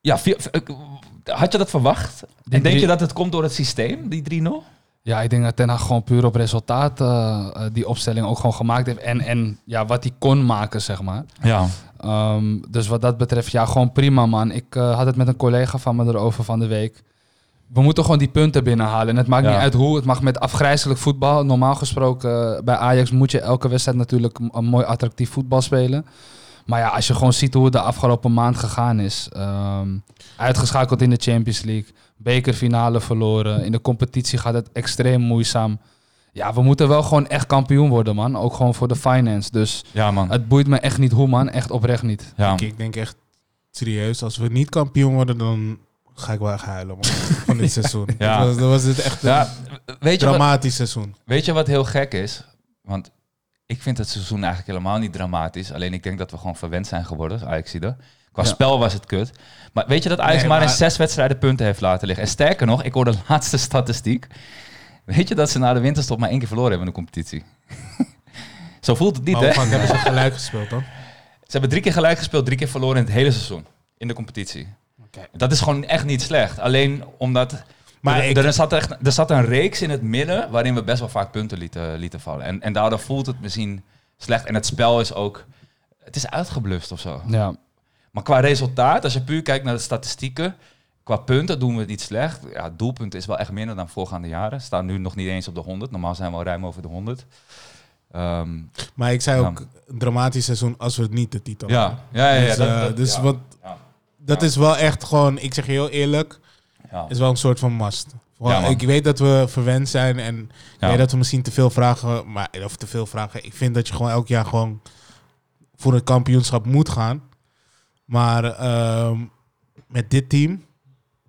ja, viel- had je dat verwacht? En denk je dat het komt door het systeem, die 3-0? Ja ik denk dat Ten Hag gewoon puur op resultaat eh, eh, die opstelling ook gewoon gemaakt heeft. En, en ja, wat hij kon maken, zeg maar. Ja. Ehm, dus wat dat betreft, ja, gewoon prima, man. Ik eh, had het met een collega van me erover van de week. We moeten gewoon die punten binnenhalen. En het maakt Ja. niet uit hoe. Het mag met afgrijzelijk voetbal. Normaal gesproken, bij Ajax moet je elke wedstrijd natuurlijk een, een mooi attractief voetbal spelen. Maar ja, als je gewoon ziet hoe het de afgelopen maand gegaan is. ehm, uitgeschakeld in de Champions League. Bekerfinale verloren. In de competitie gaat het extreem moeizaam. Ja, we moeten wel gewoon echt kampioen worden, man. Ook gewoon voor de finance. Dus Ja, man. het boeit me echt niet hoe, man. Echt oprecht niet. Ja. Ik, ik denk echt serieus, als we niet kampioen worden, dan ga ik wel echt huilen man, van dit seizoen. Ja. Dat, was, dat was het echt een Ja, weet, je wat, dramatisch seizoen. weet je wat heel gek is? Want ik vind het seizoen eigenlijk helemaal niet dramatisch. Alleen ik denk dat we gewoon verwend zijn geworden als Ajaxide. Qua Ja. spel was het kut. Maar weet je dat Ajax Nee, maar, in zes wedstrijden punten heeft laten liggen? En sterker nog, ik hoor de laatste statistiek. Weet je dat ze na de winterstop maar één keer verloren hebben in de competitie? Zo voelt het niet, Maar hè? hoe hebben ze gelijk gespeeld dan? Ze hebben drie keer gelijk gespeeld, drie keer verloren in het hele seizoen. In de competitie. Oké. Dat is gewoon echt niet slecht. Alleen omdat... Maar er, ik- er, zat echt, er zat een reeks in het midden waarin we best wel vaak punten lieten, lieten vallen. En, en daardoor voelt het misschien slecht. En het spel is ook... Het is uitgeblust of zo. Ja, Maar qua resultaat, als je puur kijkt naar de statistieken... Qua punten doen we het niet slecht. Ja, doelpunten is wel echt minder dan voorgaande jaren. Staan nu nog niet eens op de 100. Normaal zijn we al ruim over de 100. Ehm, Maar ik zei ook, een dramatisch seizoen als we het niet de titel ja, ja, ja. ja, Dus, dat- eh, dat- dus ja, wat, ja, dat is wel echt gewoon, ik zeg je heel eerlijk, is wel een soort van must. Ik weet dat we verwend zijn en ik weet dat we misschien te veel vragen, maar, of te veel vragen. Ik vind dat je gewoon elk jaar gewoon voor het kampioenschap moet gaan. Maar ehm, met dit team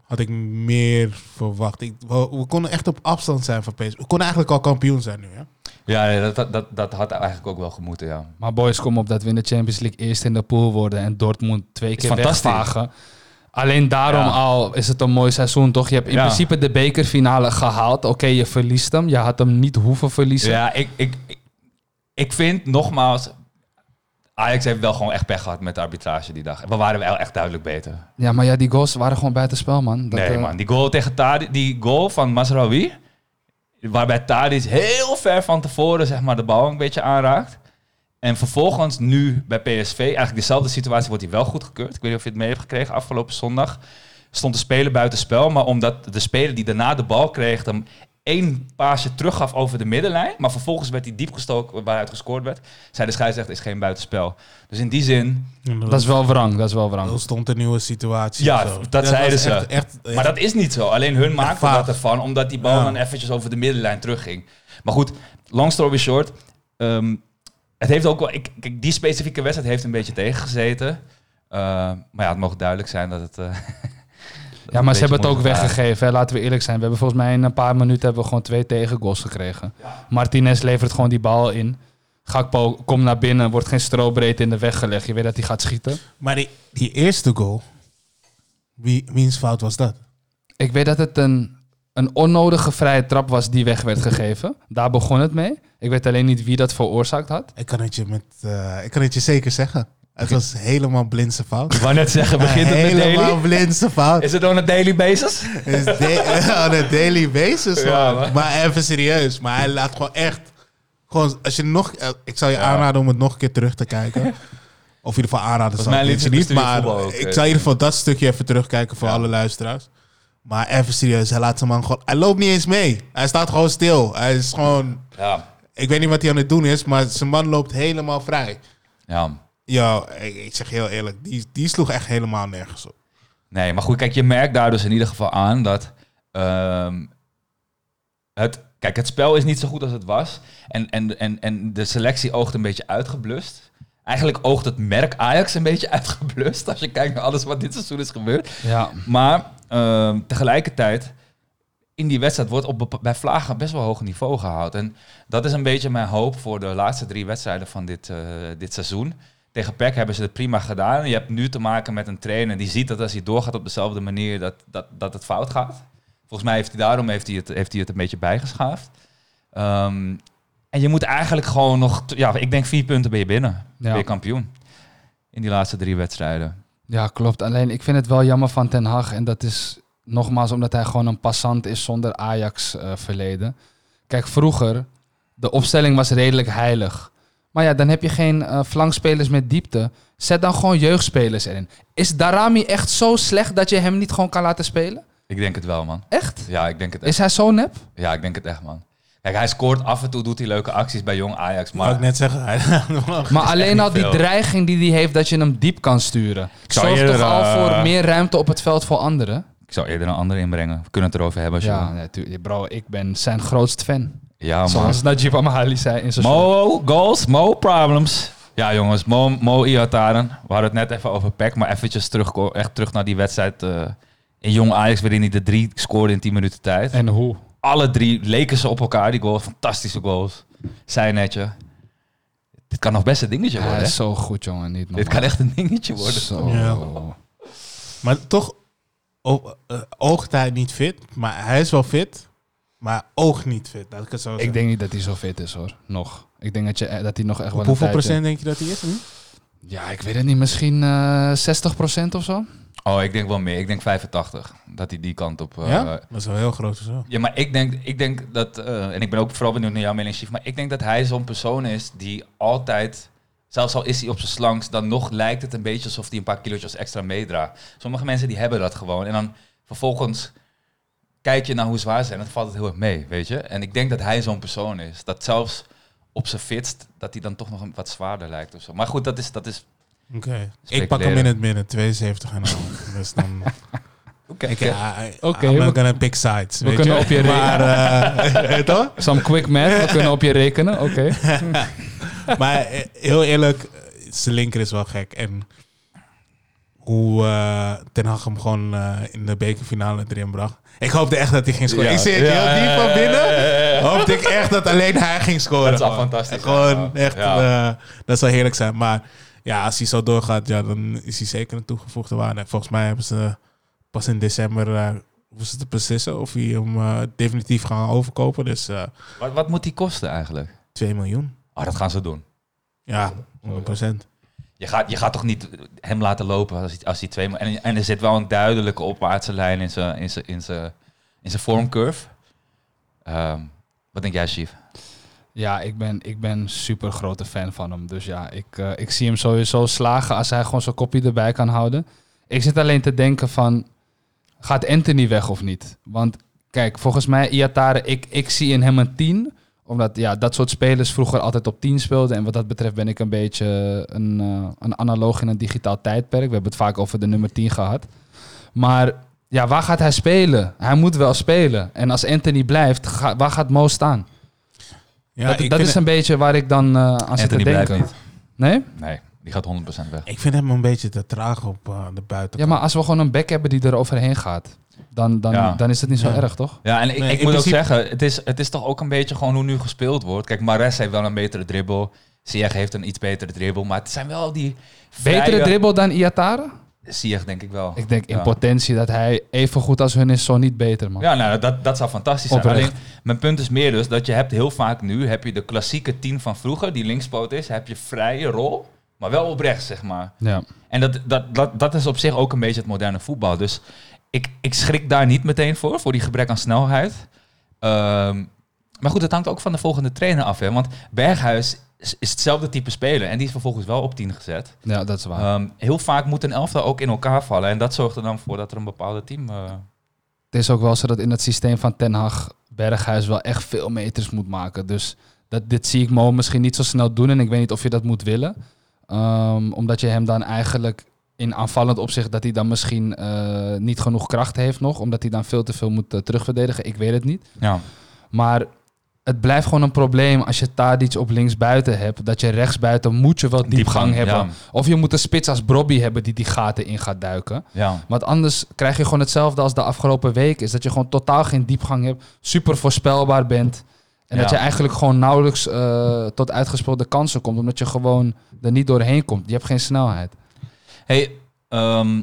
had ik meer verwacht. Ik, we, we konden echt op afstand zijn van PSV. We konden eigenlijk al kampioen zijn nu. Hè? Ja, nee, dat, dat, dat, dat had eigenlijk ook wel gemoeten, ja. maar boys, kom op dat we in de Champions League eerst in de pool worden en Dortmund twee keer fantastisch. wegvagen. Alleen daarom Ja. al is het een mooi seizoen, toch? Je hebt in Ja. principe de bekerfinale gehaald. Oké, je verliest hem. Je had hem niet hoeven verliezen. Ja, ik, ik, ik, ik vind nogmaals... Ajax heeft wel gewoon echt pech gehad met de arbitrage die dag. We waren wel echt duidelijk beter. Ja, maar ja, die goals waren gewoon buitenspel, man. Dat, nee, eh, man. Die goal tegen Tadic, die goal van Masraoui... waarbij Tadic heel ver van tevoren zeg maar, de bal een beetje aanraakt... En vervolgens nu bij PSV, eigenlijk dezelfde situatie, wordt hij wel goedgekeurd. Ik weet niet of je het mee hebt gekregen. Afgelopen zondag stond de speler buiten spel. Maar omdat de speler die daarna de bal kreeg, hem één paasje teruggaf over de middenlijn. Maar vervolgens werd hij diep gestoken waaruit gescoord werd. Zei de scheidsrechter, is geen buitenspel. Dus in die zin... Dat is wel wrang, dat is wel Er wrang. ontstond een nieuwe situatie. Ja, of zo. dat zeiden ze. Echt, echt, Maar dat is niet zo. Alleen hun maakten dat ervan, omdat die bal Ja. dan eventjes over de middenlijn terugging. Maar goed, long story short. ehm, het heeft ook wel... Ik, kijk, die specifieke wedstrijd heeft een beetje tegengezeten. Eh, maar ja, het mogen duidelijk zijn dat het... eh, dat Ja, maar ze hebben het ook weggegeven. Hè? Laten we eerlijk zijn. We hebben volgens mij in een paar minuten hebben we gewoon twee tegengoals gekregen. Martinez levert gewoon die bal in. Gakpo komt naar binnen, wordt geen strobreedte in de weg gelegd. Je weet dat hij gaat schieten. Maar die, die eerste goal, wie, wiens fout was dat? Ik weet dat het een, een onnodige vrije trap was die weg werd gegeven. Daar begon het mee. Ik weet alleen niet wie dat veroorzaakt had. Ik kan het je, met, eh, ik kan het je zeker zeggen. Het was helemaal blindse fout. Ik wou net zeggen, begint het met helemaal blindse fout. Is het on a daily basis? is on a daily basis. Ja, man. man. maar even serieus. Maar hij laat gewoon echt... Gewoon, als je nog... eh, Ik zou je aanraden om het nog een keer terug te kijken. Of in ieder geval aanraden zou ik het niet. Maar ook, ik eh. zou in ieder geval dat stukje even terugkijken voor Ja. alle luisteraars. Maar even serieus. Hij laat zijn man gewoon... Hij loopt niet eens mee. Hij staat gewoon stil. Hij is gewoon... Ja. Ik weet niet wat hij aan het doen is. Maar zijn man loopt helemaal vrij. Ja. Ja, ik, ik zeg heel eerlijk. Die, die sloeg echt helemaal nergens op. Nee, maar goed, kijk, je merkt daar dus in ieder geval aan dat ehm, het, kijk, het spel is niet zo goed als het was. En, en, en, en de selectie oogt een beetje uitgeblust. Eigenlijk oogt het merk Ajax een beetje uitgeblust. Als je kijkt naar alles wat dit seizoen is gebeurd. Ja, Maar ehm, tegelijkertijd, in die wedstrijd wordt op, bij Vlagen best wel hoog niveau gehaald. En dat is een beetje mijn hoop voor de laatste drie wedstrijden van dit, eh, dit seizoen. Tegen PEC hebben ze het prima gedaan. Je hebt nu te maken met een trainer die ziet dat als hij doorgaat op dezelfde manier, dat, dat, dat het fout gaat. Volgens mij heeft hij daarom heeft hij het, heeft hij het een beetje bijgeschaafd. Ehm, en je moet eigenlijk gewoon nog, ja, ik denk vier punten ben je binnen. Ja. Ben je kampioen. In die laatste drie wedstrijden. ja, klopt. Alleen ik vind het wel jammer van Ten Hag. En dat is nogmaals omdat hij gewoon een passant is zonder Ajax-verleden. Kijk, vroeger, de opstelling was redelijk heilig. Maar ja, dan heb je geen eh, flankspelers met diepte. Zet dan gewoon jeugdspelers erin. Is Darami echt zo slecht dat je hem niet gewoon kan laten spelen? Ik denk het wel, man. Echt? Ja, ik denk het echt. Is hij zo nep? Ja, ik denk het echt, man. Kijk, hij scoort af en toe, doet hij leuke acties bij jong Ajax. Maar ik net zeggen. hij- Maar alleen al die veel. dreiging die hij heeft dat je hem diep kan sturen. zou Zorgt eerder, toch al eh, voor meer ruimte op het veld voor anderen? ik zou eerder een ander inbrengen. We kunnen het erover hebben als je Ja, wil. natuurlijk. Bro, ik ben zijn grootst fan. Ja, man. Zoals Najib Amahali zei in zijn show. Mo goals, mo problems. Ja, jongens, Mo, Mo Iataren. We hadden het net even over PEC, maar eventjes terug, echt terug naar die wedstrijd eh, in jong Ajax, waarin hij de drie scoorde in 10 minuten tijd. En hoe? Alle drie leken ze op elkaar, die goals. Fantastische goals. Zij netje. Dit kan nog best een dingetje worden, hè? is zo goed, jongen. Niet Dit kan echt een dingetje worden. Zo. Ja. Maar toch eh, oogt hij niet fit. Maar hij is wel fit. Maar oogt niet fit. Dat ik het zo Ik zeggen. denk niet dat hij zo fit is, hoor. Nog. Ik denk dat, je, eh, dat hij nog echt wel Op een hoeveel tijdje- procent denk je dat hij is nu? Ja, ik weet het niet. Misschien eh 60% of zo? Oh, ik denk wel meer. Ik denk 85. Dat hij die kant op... eh, ja? Dat is wel heel groot zo. Ja, maar ik denk, ik denk dat, eh, en ik ben ook vooral benieuwd naar jouw mening, Chief, maar ik denk dat hij zo'n persoon is die altijd, zelfs al is hij op zijn slanks, dan nog lijkt het een beetje alsof hij een paar kilootjes extra meedraagt. Sommige mensen die hebben dat gewoon. En dan vervolgens kijk je naar hoe zwaar ze zijn en dan valt het heel erg mee, weet je. En ik denk dat hij zo'n persoon is. Dat zelfs op zijn fitst, dat hij dan toch nog een wat zwaarder lijkt of zo. Maar goed, dat is, dat is Oké. Ik pak hem in het midden. 72 en al. dus dan... Oké. I, Oké, I'm we- not gonna pick sides. weet kunnen je? op je Maar, eh, toch? Some quick math. We kunnen op je rekenen. Oké. Maar heel eerlijk, eh, zijn linker is wel gek. En hoe eh Ten Hag hem gewoon eh, in de bekerfinale erin bracht. Ik hoopte echt dat hij ging scoren. Ja. Ik zie het Ja, heel diep van binnen. Hoopte ik echt dat alleen hij ging scoren. Dat zou gewoon. fantastisch zijn, Gewoon echt, eh, dat zou heerlijk zijn. Maar ja, als hij zo doorgaat, ja, dan is hij zeker een toegevoegde waarde. Volgens mij hebben ze pas in december, eh hoeven ze te beslissen of hij hem definitief gaan overkopen. Dus eh Wat, wat moet die kosten eigenlijk? 2 miljoen. Oh, dat gaan ze doen. Ja, 100%. Je gaat, je gaat toch niet hem laten lopen als als hij twee... En, en er zit wel een duidelijke opwaartse lijn in zijn, in zijn, in zijn, in zijn vormcurve. Ehm, wat denk jij, Chief? Ja, ik ben, ik ben super grote fan van hem. Dus ja, ik, eh, ik zie hem sowieso slagen als hij gewoon zijn kopje erbij kan houden. Ik zit alleen te denken van, gaat Anthony weg of niet? Want kijk, volgens mij Iatare, ik, ik zie in hem een 10. Omdat ja, dat soort spelers vroeger altijd op 10 speelden. En wat dat betreft ben ik een beetje een, eh, een analoog in een digitaal tijdperk. We hebben het vaak over de nummer 10 gehad. Maar ja, waar gaat hij spelen? Hij moet wel spelen. En als Anthony blijft, ga- waar gaat Mo staan? Ja, dat is een beetje waar ik dan eh, aan zit te Anthony denken. niet. Nee? Nee, die gaat 100% weg. ik vind hem een beetje te traag op eh, de buitenkant. Ja, maar als we gewoon een back hebben die er overheen gaat, dan, dan, Ja. dan is het niet zo Ja. erg, toch? Ja, en ik, Nee, ik moet ook zeggen, het is, het is toch ook een beetje gewoon hoe nu gespeeld wordt. Kijk, Mares heeft wel een betere dribbel. Ziyech heeft een iets betere dribbel. Maar het zijn wel die... Betere dribbel dan Iatare? Ziyech denk ik wel. Ik denk in Ja. potentie dat hij even goed als hun is, zo niet beter, man. Ja, nou, dat, dat zou fantastisch zijn. Oprecht. Alleen, mijn punt is meer dus dat je hebt heel vaak nu, heb je de klassieke tien van vroeger, die linkspoot is, heb je vrije rol. Maar wel op rechts, zeg maar. Ja. En dat, dat, dat, dat is op zich ook een beetje het moderne voetbal. Dus ik, ik schrik daar niet meteen voor, voor die gebrek aan snelheid. Ehm, maar goed, het hangt ook van de volgende trainer af. Hè? Want Berghuis is, is hetzelfde type speler. En die is vervolgens wel op 10 gezet. ja, dat is waar. Ehm, heel vaak moet een elftal ook in elkaar vallen. En dat zorgt er dan voor dat er een bepaalde team... eh, Het is ook wel zo dat in het systeem van Ten Hag Berghuis wel echt veel meters moet maken. Dus dat, dit zie ik Mo misschien niet zo snel doen. En ik weet niet of je dat moet willen. Ehm, omdat je hem dan eigenlijk in aanvallend opzicht... dat hij dan misschien eh, niet genoeg kracht heeft nog. Omdat hij dan veel te veel moet eh, terugverdedigen. Ik weet het niet. ja. Maar het blijft gewoon een probleem als je Tadic op linksbuiten hebt. Dat je rechtsbuiten moet je wel diepgang, Diepgang, hebben. ja. Of je moet een spits als Brobby hebben die die gaten in gaat duiken. ja. Want anders krijg je gewoon hetzelfde als de afgelopen week. Is dat je gewoon totaal geen diepgang hebt. Super voorspelbaar bent. En dat je eigenlijk gewoon nauwelijks eh, tot uitgespeelde kansen komt. Omdat je gewoon er niet doorheen komt. Je hebt geen snelheid. Hey, ehm,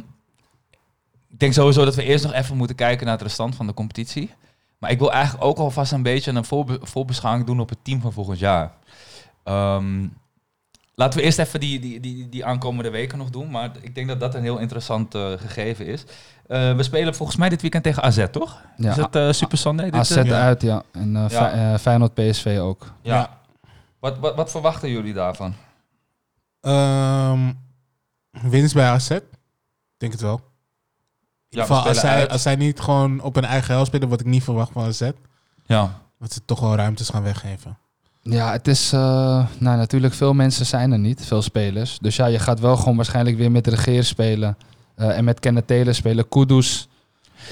ik denk sowieso dat we eerst nog even moeten kijken naar het restant van de competitie. Maar ik wil eigenlijk ook alvast een beetje een voorbe voorbeschouwing doen op het team van volgend jaar. Ehm, laten we eerst even die, die, die, die aankomende weken nog doen. Maar ik denk dat dat een heel interessant eh, gegeven is. Eh, we spelen volgens mij dit weekend tegen AZ, toch? Ja, is dat eh, Super Sunday? Dit, AZ ja. uit, ja. En Ja. Fey- Feyenoord PSV ook. ja. Ja. Wat, wat, wat verwachten jullie daarvan? Ehm, winst bij AZ? Ik denk het wel. In ieder geval, als, zij, als zij niet gewoon op hun eigen helft spelen, wat ik niet verwacht van AZ, Ja. dat ze toch wel ruimtes gaan weggeven. Ja, het is... eh, nou, natuurlijk, veel mensen zijn er niet. Veel spelers. Dus ja, je gaat wel gewoon waarschijnlijk weer met Regeer spelen. eh, en met Kenneth Taylor spelen. Kudus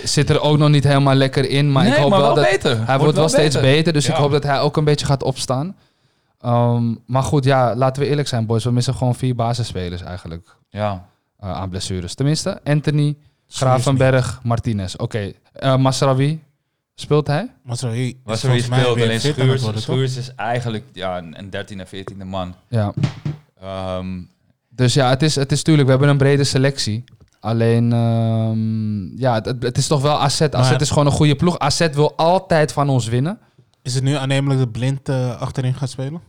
zit er ook nog niet helemaal lekker in. Maar nee, ik hoop maar wel, dat... beter. Hij wordt wel steeds beter, dus ik hoop dat hij ook een beetje gaat opstaan. Ehm, maar goed, ja, laten we eerlijk zijn, boys. We missen gewoon vier basisspelers eigenlijk Ja. eh, aan blessures. Tenminste, Anthony, Gravenberg, Martinez. Oké, eh Masraoui, speelt hij? Mij speelt, alleen Schuurs, worden, toch? Schuurs is eigenlijk ja, een een 13e, 14e man. Ja. Ehm, Dus ja, het is, het is tuurlijk, we hebben een brede selectie. Alleen, ehm, ja, het, het is toch wel AZ. AZ Maar- is gewoon een goede ploeg. AZ wil altijd van ons winnen. Is het nu aannemelijk dat Blind eh, achterin gaat spelen?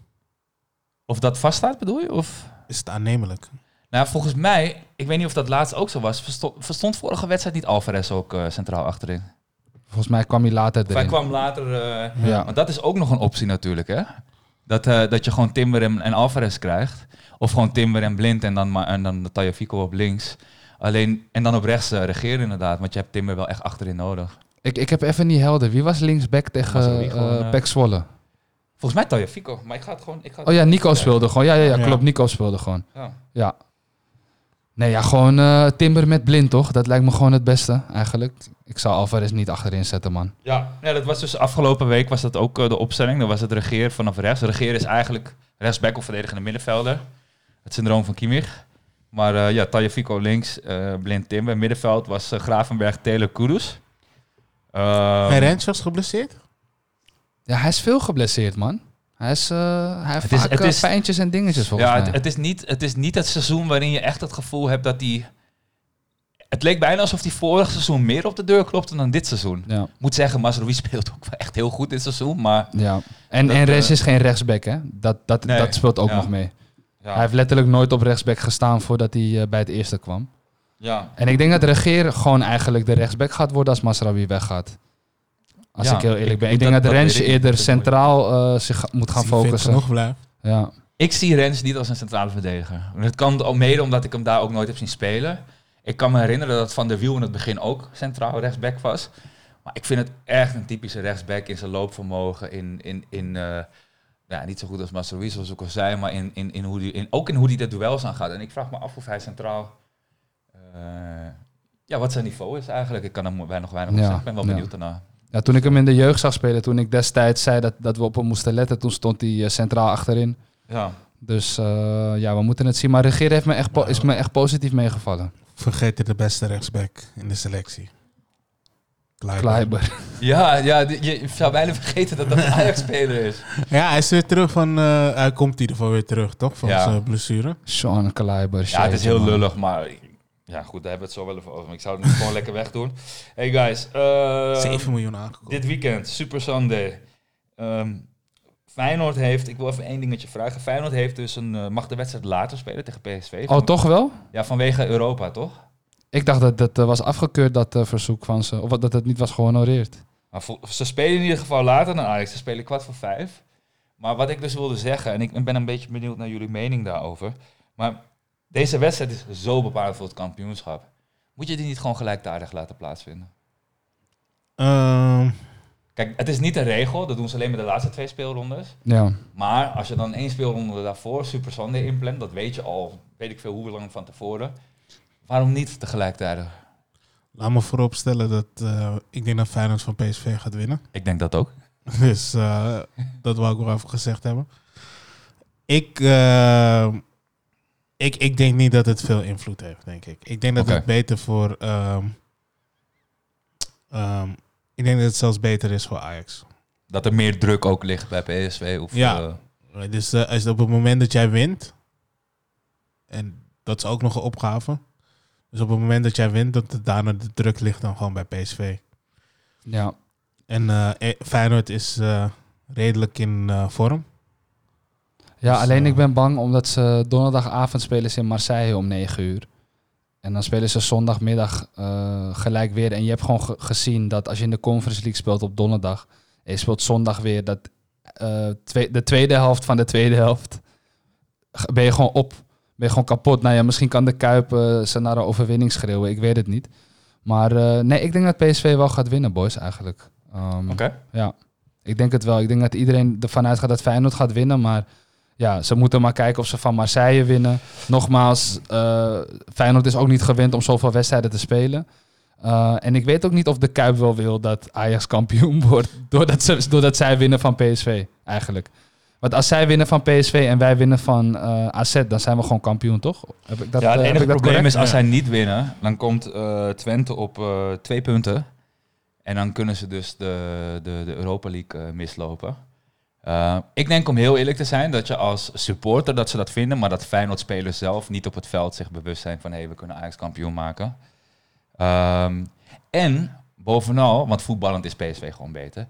Of dat vaststaat, bedoel je? Of? Is het aannemelijk? Nou, volgens mij, ik weet niet of dat laatst ook zo was, verstond, verstond vorige wedstrijd niet Alvarez ook eh, centraal achterin. Volgens mij kwam hij later Of hij erin. kwam later... eh, Ja. Want dat is ook nog een optie natuurlijk, hè? Dat, eh, dat je gewoon Timber en, en Alvarez krijgt. Of gewoon Timber en Blind en dan, maar, en dan Tajafico op links. Alleen, en dan op rechts eh, regeren inderdaad, want je hebt Timber wel echt achterin nodig. Ik, ik heb even niet helder. Wie was linksback tegen eh eh, Pek Zwolle? Volgens mij Tajafico, maar ik ga het gewoon... Ik ga het Oh ja, Nico speelde gewoon. Ja, ja, ja, klopt. Nico speelde gewoon. Ja. Ja. Nee, ja, gewoon eh, Timber met blind, toch? Dat lijkt me gewoon het beste, eigenlijk. Ik zou Alvarez niet achterin zetten, man. Ja, ja, dat was dus afgelopen week was dat ook eh, de opstelling. Dan was het regeer vanaf rechts. Regeer is eigenlijk rechtsback of verdedigende middenvelder. Het syndroom van Kimmich. Maar eh ja, Tajafico links, eh Blind Timber. Middenveld was Gravenberg, Taylor, Kudus. Ehm, en Rens was geblesseerd? Ja, hij is veel geblesseerd, man. Hij, is, eh, hij heeft Het is- vaak het eh, is- en dingetjes, volgens ja, mij. het, het, is niet, het is niet het seizoen waarin je echt het gevoel hebt dat hij... Het leek bijna alsof hij vorig seizoen meer op de deur klopte dan dit seizoen. ja, moet zeggen, Masrowi speelt ook wel echt heel goed dit seizoen. Maar ja. En, Dat, en Rens eh, is geen rechtsback, hè? Dat, dat, Nee, dat speelt ook ja. nog mee. ja, Hij heeft letterlijk nooit op rechtsback gestaan voordat hij bij het eerste kwam. ja. En ik denk dat Regeer gewoon eigenlijk de rechtsback gaat worden als Masraoui weggaat. Als Ja, ik heel eerlijk ik- ben. ik- Ik denk dat- dat, Rens eerder centraal eh, zich moet gaan focussen. blijft. Ja. Ik zie Rens niet als een centrale verdediger. Dat kan al mede omdat ik hem daar ook nooit heb zien spelen. Ik kan me herinneren dat Van der Wiel in het begin ook centraal rechtsback was. Maar ik vind het echt een typische rechtsback in zijn loopvermogen. In, in, in, eh, ja, niet zo goed als Masrowi, zoals ik al zei, maar in, in, in hoe die, in, ook in hoe hij de duels aangaat. En ik vraag me af of hij centraal... eh, ja, wat zijn niveau is eigenlijk. Ik kan er weinig, weinig ja, zeggen. Ik ben wel ja. benieuwd daarna. Ja, toen ik hem in de jeugd zag spelen, toen ik destijds zei dat, dat we op hem moesten letten, toen stond hij eh, centraal achterin. Ja. Dus eh, ja, we moeten het zien. Maar Regeer heeft me echt is me echt positief meegevallen. Vergeet de beste rechtsback in de selectie. Kleiber. Ja, ja, je zou bijna vergeten dat dat een Ajax-speler is. Ja, hij is weer terug van... eh, hij komt in ieder geval weer terug, toch? Van Ja. zijn blessure. Sean Kleiber. Ja, het is heel man. lullig, maar ja, goed, daar hebben we het zo wel even over. Maar ik zou het nu gewoon lekker wegdoen. Hey guys, eh, 7 miljoen aangekomen. dit weekend, Super Sunday. Ehm, Feyenoord heeft, ik wil even één dingetje vragen. Feyenoord heeft dus een, eh, mag de wedstrijd later spelen tegen PSV. Oh, Van- toch wel? Ja, vanwege Europa, toch? Ik dacht dat dat eh, was afgekeurd, dat verzoek van ze. Of dat het niet was gehonoreerd. Maar ze spelen in ieder geval later dan Ajax. Ze spelen kwart voor vijf. Maar wat ik dus wilde zeggen, en ik ben een beetje benieuwd naar jullie mening daarover. Maar deze wedstrijd is zo bepalend voor het kampioenschap. Moet je die niet gewoon gelijktijdig laten plaatsvinden? Ehm, Kijk, het is niet een regel. Dat doen ze alleen met de laatste twee speelrondes. Ja. Maar als je dan één speelronde daarvoor Super Sunday inplant, dat weet je al, weet ik veel hoe lang van tevoren. Waarom niet tegelijkertijd? laat me vooropstellen dat eh, ik denk dat Feyenoord van PSV gaat winnen. Ik denk dat ook. Dus eh, dat wou ik wel even gezegd hebben. Ik, eh, ik, ik denk niet dat het veel invloed heeft, denk ik. Ik denk dat het beter voor... ehm, ehm, ik denk dat het zelfs beter is voor Ajax. Dat er meer druk ook ligt bij PSV. Of, Ja. eh, Dus eh, als op het moment dat jij wint... En dat is ook nog een opgave. Dus op het moment dat jij wint, dat het daarna de druk ligt dan gewoon bij PSV. Ja. En eh, eh, Feyenoord is eh, redelijk in eh, vorm. Ja, Dus, alleen eh, ik ben bang omdat ze donderdagavond spelen ze in Marseille om 9 uur. En dan spelen ze zondagmiddag eh, gelijk weer. En je hebt gewoon ge- gezien dat als je in de Conference League speelt op donderdag... en je speelt zondag weer, dat eh, twee, de tweede helft van de tweede helft... ben je gewoon op, ben je gewoon kapot. Nou ja, misschien kan de Kuip ze naar een overwinning schreeuwen, ik weet het niet. Maar nee, ik denk dat PSV wel gaat winnen, boys, eigenlijk. Ehm, Oké. ja, ik denk het wel. Ik denk dat iedereen ervan uitgaat dat Feyenoord gaat winnen. Maar ja, ze moeten maar kijken of ze van Marseille winnen. Nogmaals, eh, Feyenoord is ook niet gewend om zoveel wedstrijden te spelen. Eh, en ik weet ook niet of de Kuip wel wil dat Ajax kampioen wordt. Doordat, ze, doordat zij winnen van PSV, eigenlijk. Want als zij winnen van PSV en wij winnen van eh, AZ, dan zijn we gewoon kampioen, toch? Heb ik dat, ja, het enige probleem correct? is als zij niet winnen, dan komt Twente op twee punten. En dan kunnen ze dus de, de, de Europa League mislopen. Eh, ik denk om heel eerlijk te zijn dat je als supporter dat ze dat vinden, maar dat Feyenoord-spelers zelf niet op het veld zich bewust zijn van hé, hey, we kunnen Ajax kampioen maken. Ehm, en bovenal, want voetballend is PSV gewoon beter.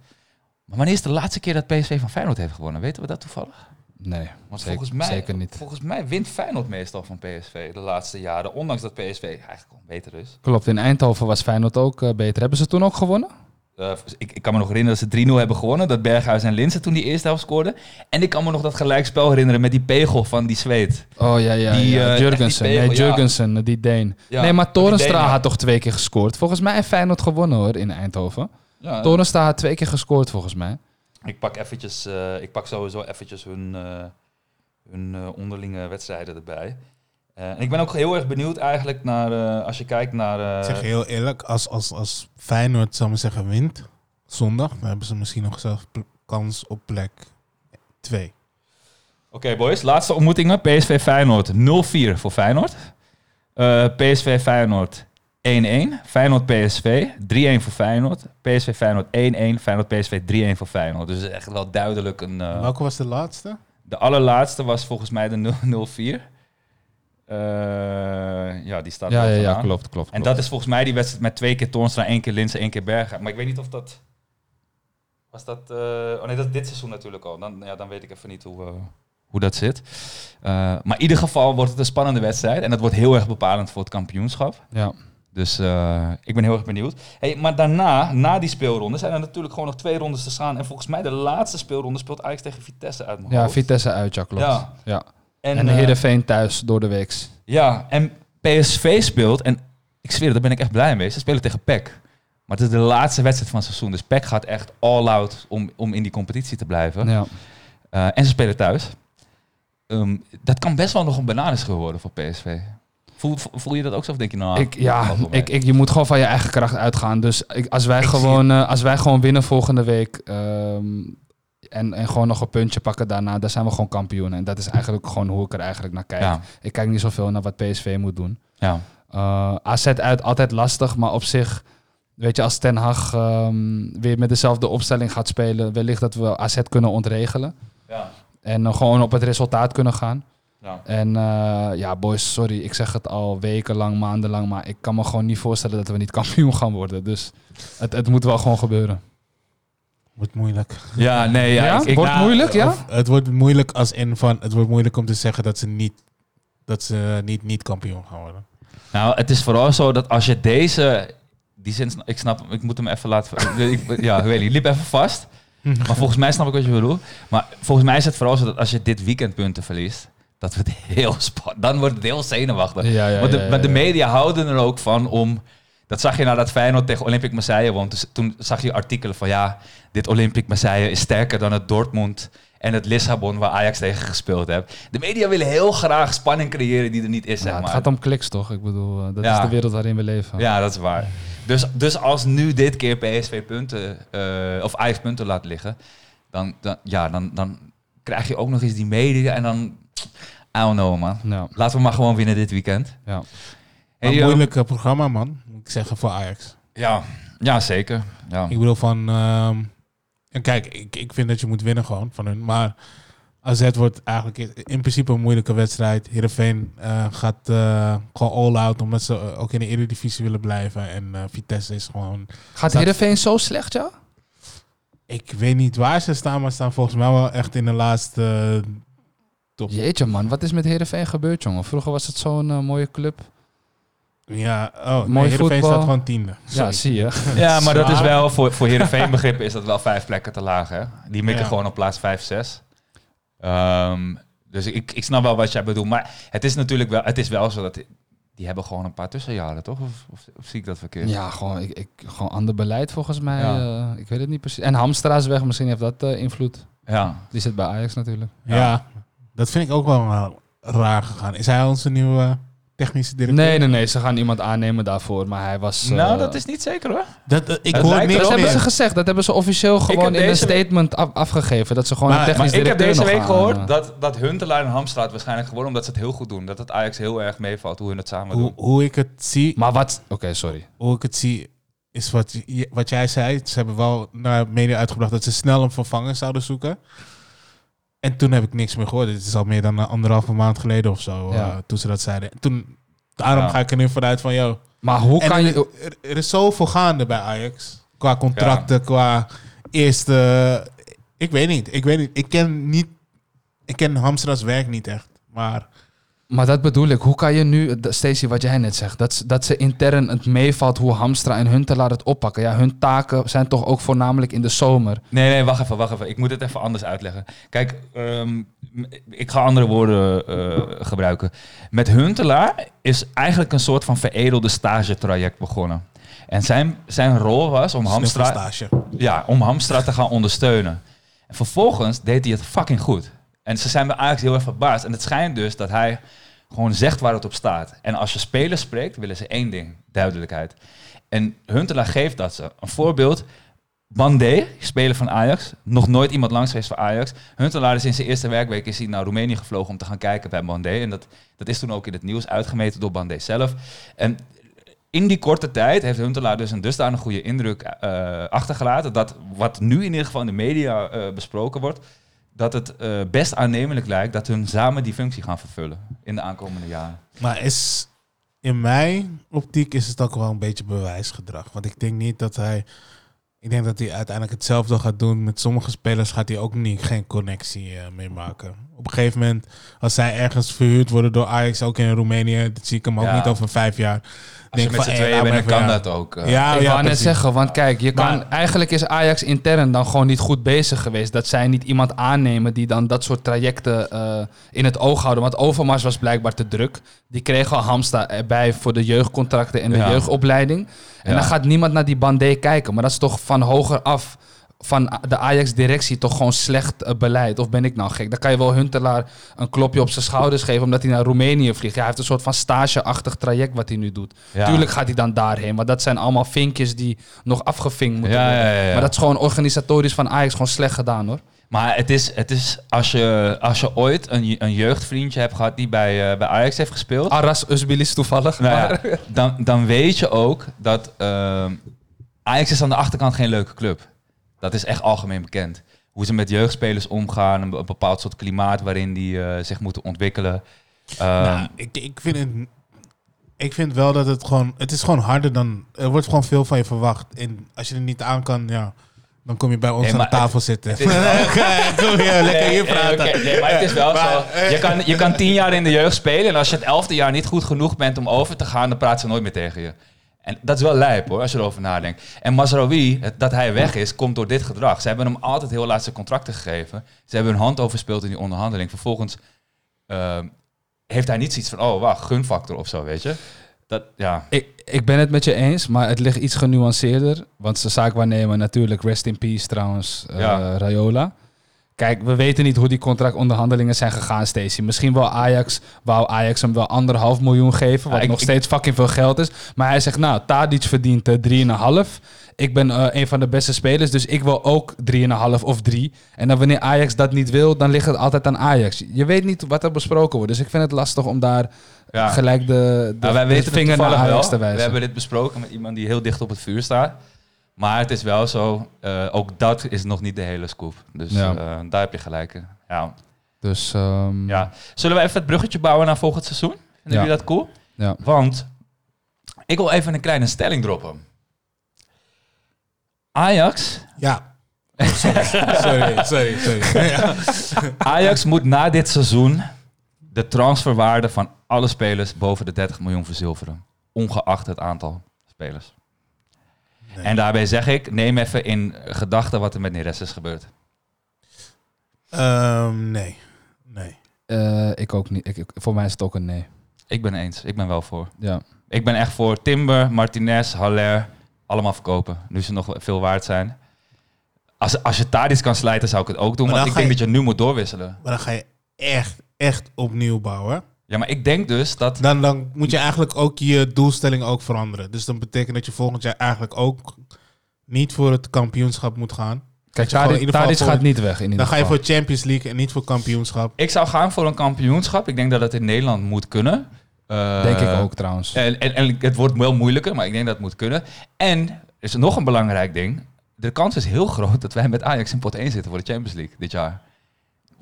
Maar wanneer is de laatste keer dat PSV van Feyenoord heeft gewonnen? Weten we dat toevallig? Nee, Want zeker, volgens, mij, zeker niet. volgens mij wint Feyenoord meestal van PSV de laatste jaren. Ondanks dat PSV eigenlijk gewoon beter is. Klopt, in Eindhoven was Feyenoord ook eh, beter. Hebben ze toen ook gewonnen? Eh, ik, ik kan me nog herinneren dat ze 3-0 hebben gewonnen. Dat Berghuis en Linsen toen die eerste helft scoorden. En ik kan me nog dat gelijkspel herinneren met die pegel van die zweet. Oh ja, ja. Die, ja. eh, Jurgensen. die Nee, pegel. Jurgensen, eh, die Deen. Ja, nee, maar Torenstra had toch twee keer gescoord. Volgens mij heeft Feyenoord gewonnen hoor, in Eindhoven. Ja, Torenstra had twee keer gescoord volgens mij. ik, pak eventjes, ik pak sowieso eventjes hun, hun onderlinge wedstrijden erbij. En ik ben ook heel erg benieuwd eigenlijk naar, eh, als je kijkt naar... Ik zeg je heel eerlijk, als, als, als Feyenoord, zal ik maar zeggen, wint zondag, dan hebben ze misschien nog zelfs pl- kans op plek 2. Oké boys, laatste ontmoetingen. PSV Feyenoord 0-4 voor Feyenoord. PSV Feyenoord 1-1. Feyenoord PSV 3-1 voor Feyenoord. PSV Feyenoord 1-1. Feyenoord PSV 3-1 voor Feyenoord. Dus echt wel duidelijk een... Welke was de laatste? de allerlaatste was volgens mij de 0 0-4. Eh, ja, die staat Ja, ja, ja, klopt, klopt. En dat is volgens mij die wedstrijd met twee keer Toornstra, één keer Linsen, één keer Bergen. Maar ik weet niet of dat... Was dat... eh, oh nee, dat is dit seizoen natuurlijk al. Dan, ja, dan weet ik even niet hoe, eh, hoe dat zit. Maar in ieder geval wordt het een spannende wedstrijd. En dat wordt heel erg bepalend voor het kampioenschap. Ja. Dus ik ben heel erg benieuwd. Hey, maar daarna, na die speelronde, zijn er natuurlijk gewoon nog twee rondes te gaan. En volgens mij de laatste speelronde speelt Ajax tegen Vitesse uit ja, hoofd. Vitesse uit, ja, klopt. Ja. Ja. En, En, eh, Heerenveen thuis door de weeks. Ja, en PSV speelt, en ik zweer, daar ben ik echt blij mee. Ze spelen tegen PEC. Maar het is de laatste wedstrijd van het seizoen. Dus PEC gaat echt all out om, om in die competitie te blijven. Ja. Eh, en ze spelen thuis. Ehm, dat kan best wel nog een bananenschil worden voor PSV. Voel, voel, je dat ook zo? Of denk je nou... ik, ja, ik, ik, je moet gewoon van je eigen kracht uitgaan. Dus ik, als, wij Ik gewoon, eh, als wij gewoon winnen volgende week ehm, en, en gewoon nog een puntje pakken daarna, dan zijn we gewoon kampioen. En dat is eigenlijk gewoon hoe ik er eigenlijk naar kijk. Ja, Ik kijk niet zoveel naar wat PSV moet doen. ja. Eh, AZ uit, altijd lastig, maar op zich, weet je, als Ten Hag ehm, weer met dezelfde opstelling gaat spelen, wellicht dat we AZ kunnen ontregelen. ja. En eh, gewoon op het resultaat kunnen gaan. ja. En eh, ja, boys, sorry, ik zeg het al wekenlang, maandenlang, maar ik kan me gewoon niet voorstellen dat we niet kampioen gaan worden. Dus het, het moet wel gewoon gebeuren. Wordt moeilijk. Ja, nee, ja. Ja? Ik, ik, Wordt moeilijk, ja? het wordt moeilijk als in van... Het wordt moeilijk om te zeggen dat ze niet... Dat ze niet, niet kampioen gaan worden. Nou, het is vooral zo dat als je deze... Die zin, ik snap ik moet hem even laten... ik, ja, weet je liep even vast. Maar volgens mij snap ik wat je bedoelt. Maar volgens mij is het vooral zo dat als je dit weekend punten verliest... Dat wordt heel spannend. Dan wordt het heel zenuwachtig. Ja, ja, Want de, ja, ja, maar de media houden er ook van om... Dat zag je nadat Feyenoord tegen Olympique Marseille won. Dus toen zag je artikelen van ja, dit Olympique Marseille is sterker dan het Dortmund en het Lissabon waar Ajax tegen gespeeld heeft. De media willen heel graag spanning creëren die er niet is, Ja, zeg het maar. gaat om kliks, toch? Ik bedoel, eh, dat Ja. is de wereld waarin we leven. Ja, dat is waar. Dus, dus als nu dit keer PSV punten eh, of Ajax punten laat liggen, dan, dan, ja, dan, dan krijg je ook nog eens die media en dan... I don't know, man. Ja, Laten we maar gewoon winnen dit weekend. ja. Een Hey, eh, moeilijk eh, programma, man. Moet ik zeggen, voor Ajax. Ja, ja zeker. Ja. Ik bedoel van... ehm, en kijk, ik, ik vind dat je moet winnen gewoon van hun. Maar AZ wordt eigenlijk in- in principe een moeilijke wedstrijd. Heerenveen eh, gaat eh, gewoon all-out omdat ze ook in de Eredivisie willen blijven. En eh, Vitesse is gewoon... Gaat Heerenveen zo slecht, ja? Ik weet niet waar ze staan, maar ze staan volgens mij wel echt in de laatste... top. Jeetje, man. Wat is met Heerenveen gebeurd, jongen? Vroeger was het zo'n mooie club. Ja, oh, Mooi nee, Heerenveen voetbal. staat gewoon tiende. Ja, zie je. Ja, maar dat is wel voor, voor Heerenveen begrippen is dat wel vijf plekken te laag. Hè? Die mikken Ja. gewoon op plaats 5, 6. Ehm, dus ik, ik snap wel wat jij bedoelt. Maar het is natuurlijk wel, het is wel zo dat die, hebben gewoon een paar tussenjaren, toch? Of, of, of zie ik dat verkeerd? Ja, gewoon, ik, ik, gewoon ander beleid volgens mij. Ja. eh, ik weet het niet precies. En Hamstra is weg. Misschien heeft dat eh, invloed. Ja. Die zit bij Ajax natuurlijk. Ja. dat vind ik ook wel raar gegaan. Is hij onze nieuwe technische directeur? Nee, nee, nee. Ze gaan iemand aannemen daarvoor. Maar hij was... eh, nou, dat is niet zeker hoor. Dat, eh, ik hoor niks Dat hebben ze meer. gezegd. Dat hebben ze officieel gewoon in een statement af- afgegeven. Dat ze gewoon Maar- een Maar technisch ik heb deze week gehoord eh, dat, dat Huntelaar en Hamstraat waarschijnlijk geworden omdat ze het heel goed doen. Dat het Ajax heel erg meevalt hoe hun het samen Hoe, doen. hoe ik het zie, Maar wat... Oké, sorry. hoe ik het zie, is wat, je- wat jij zei. Ze hebben wel naar media uitgebracht dat ze snel een vervanger zouden zoeken. En toen heb ik niks meer gehoord. Het is al meer dan een anderhalve maand geleden of zo, Ja. eh, toen ze dat zeiden. Toen, daarom Ja. ga ik er nu vanuit van, yo. Maar hoe En kan er, je... er, er is zoveel gaande bij Ajax. Qua contracten, qua eerste... Ik weet niet. Ik weet niet. Ik ken niet... Ik ken Hamstra's werk niet echt. Maar Maar dat bedoel ik. Hoe kan je nu, de- Stacey, wat jij net zegt, dat, ze- dat ze intern het meevalt hoe Hamstra en Huntelaar het oppakken. Ja, hun taken zijn toch ook voornamelijk in de zomer. Nee, nee, wacht even, wacht even. Ik moet het even anders uitleggen. Kijk, ehm, ik ga andere woorden eh, gebruiken. Met Huntelaar is eigenlijk een soort van veredelde stagetraject begonnen. En zijn, zijn rol was om Hamstra, ja, om Hamstra te gaan ondersteunen. En vervolgens deed hij het fucking goed. En ze zijn bij Ajax heel erg verbaasd. En het schijnt dus dat hij gewoon zegt waar het op staat. En als je spelers spreekt, willen ze één ding. Duidelijkheid. En Huntelaar geeft dat ze. Een voorbeeld. Bandé, speler van Ajax. Nog nooit iemand langs geweest voor Ajax. Huntelaar is in zijn eerste werkweek is hij naar Roemenië gevlogen om te gaan kijken bij Bandé. En dat, dat is toen ook in het nieuws uitgemeten door Bandé zelf. En in die korte tijd heeft Huntelaar dus een dusdanig goede indruk eh, achtergelaten. Dat wat nu in ieder geval in de media eh, besproken wordt. Dat het eh, best aannemelijk lijkt dat hun samen die functie gaan vervullen in de aankomende jaren. Maar is in mijn optiek is het ook wel een beetje bewijsgedrag. Want ik denk niet dat hij. Ik denk dat hij uiteindelijk hetzelfde gaat doen. Met sommige spelers gaat hij ook niet, geen connectie mee maken. Op een gegeven moment, als zij ergens verhuurd worden door Ajax, ook in Roemenië, dat zie ik hem ook Ja. niet over vijf jaar. Als je Denk met z'n hey, tweeën bent, dan kan even, dat ook. eh. Ja, ik ja, wou net zeggen, want kijk, je kan, eigenlijk is Ajax intern dan gewoon niet goed bezig geweest. Dat zij niet iemand aannemen die dan dat soort trajecten eh, in het oog houden. Want Overmars was blijkbaar te druk. Die kreeg al Hamsta erbij voor de jeugdcontracten en de Ja. jeugdopleiding. En Ja. dan gaat niemand naar die Bandé kijken. Maar dat is toch van hoger af van de Ajax-directie toch gewoon slecht eh, beleid? Of ben ik nou gek? Dan kan je wel Huntelaar een klopje op zijn schouders geven omdat hij naar Roemenië vliegt. Ja, hij heeft een soort van stageachtig traject wat hij nu doet. Ja. Tuurlijk gaat hij dan daarheen, maar dat zijn allemaal vinkjes die nog afgevinkt moeten Ja, worden. ja, ja, ja. Maar dat is gewoon organisatorisch van Ajax gewoon slecht gedaan hoor. Maar het is, het is als, je, als je ooit een, een jeugdvriendje hebt gehad die bij, eh, bij Ajax heeft gespeeld. Aras Usbilis toevallig. Nou maar- dan, dan weet je ook dat ehm, Ajax is aan de achterkant geen leuke club. Dat is echt algemeen bekend. Hoe ze met jeugdspelers omgaan, een, be- een bepaald soort klimaat waarin die eh, zich moeten ontwikkelen. Ehm, Nou, ik, ik, vind het, ik vind wel dat het gewoon... Het is gewoon harder dan... Er wordt gewoon veel van je verwacht. En als je er niet aan kan, ja... Dan kom je bij ons Nee, aan tafel zitten. het is wel- lekker hier Nee, praten. oké, nee, maar het is wel Maar, zo. Je kan, je kan tien jaar in de jeugd spelen en als je het elfde jaar niet goed genoeg bent om over te gaan, dan praten ze nooit meer tegen je. En dat is wel lijp hoor, als je erover nadenkt. En Mazraoui, het- dat hij weg is, komt door dit gedrag. Ze hebben hem altijd heel laat zijn contracten gegeven. Ze hebben hun hand overspeeld in die onderhandeling. Vervolgens ehm, heeft hij niet zoiets van, oh wacht, gunfactor of zo, weet je. Dat, ja. Ik, ik ben het met je eens, maar het ligt iets genuanceerder. Want zijn zaakwaarnemer natuurlijk, rest in peace trouwens, eh, Ja. Rayola. Kijk, we weten niet hoe die contractonderhandelingen zijn gegaan, Stacey. Misschien wel Ajax, wou Ajax hem wel anderhalf miljoen geven, wat Ja, ik- nog steeds fucking veel geld is. Maar hij zegt, nou, Tadic verdient eh, 3,5. Ik ben eh, een van de beste spelers, dus ik wil ook 3,5 of 3. En dan wanneer Ajax dat niet wil, dan ligt het altijd aan Ajax. Je weet niet wat er besproken wordt, dus ik vind het lastig om daar Ja. gelijk de, de, Nou, wij de weten vinger naar Ajax wel. te wijzen. We hebben dit besproken met iemand die heel dicht op het vuur staat. Maar het is wel zo, eh, ook dat is nog niet de hele scoop. Dus Ja. eh, daar heb je gelijk in. Ja. Dus ehm, ja. Zullen we even het bruggetje bouwen naar volgend seizoen? Vinden Ja. jullie dat cool? Ja. Want ik wil even een kleine stelling droppen. Ajax, Ja. Oh, sorry, sorry, sorry. sorry. Ja. Ajax moet na dit seizoen de transferwaarde van alle spelers boven de 30 miljoen verzilveren. Ongeacht het aantal spelers. Nee. En daarbij zeg ik, neem even in gedachten wat er met Neres is gebeurd. Ehm, nee. Nee. eh, ik ook niet. Ik, ik- voor mij is het ook een nee. Ik ben eens, ik ben wel voor. Ja. Ik ben echt voor Timber, Martinez, Haller, allemaal verkopen. Nu ze nog veel waard zijn. Als, als je Tadis kan slijten, zou ik het ook doen. Maar Want ik denk je- dat je nu moet doorwisselen. Maar dan ga je echt, echt opnieuw bouwen. Ja, maar ik denk dus dat... Dan, dan moet je eigenlijk ook je doelstelling ook veranderen. Dus dan betekent dat je volgend jaar eigenlijk ook niet voor het kampioenschap moet gaan. Kijk, je gewoon in Tadic, gaat niet weg in ieder Dan ga je voor Champions League en niet voor kampioenschap. Ik zou gaan voor een kampioenschap. Ik denk dat het in Nederland moet kunnen. Eh, Denk ik ook trouwens. En, en, en het wordt wel moeilijker, maar ik denk dat het moet kunnen. En er is nog een belangrijk ding. De kans is heel groot dat wij met Ajax in pot 1 zitten voor de Champions League dit jaar.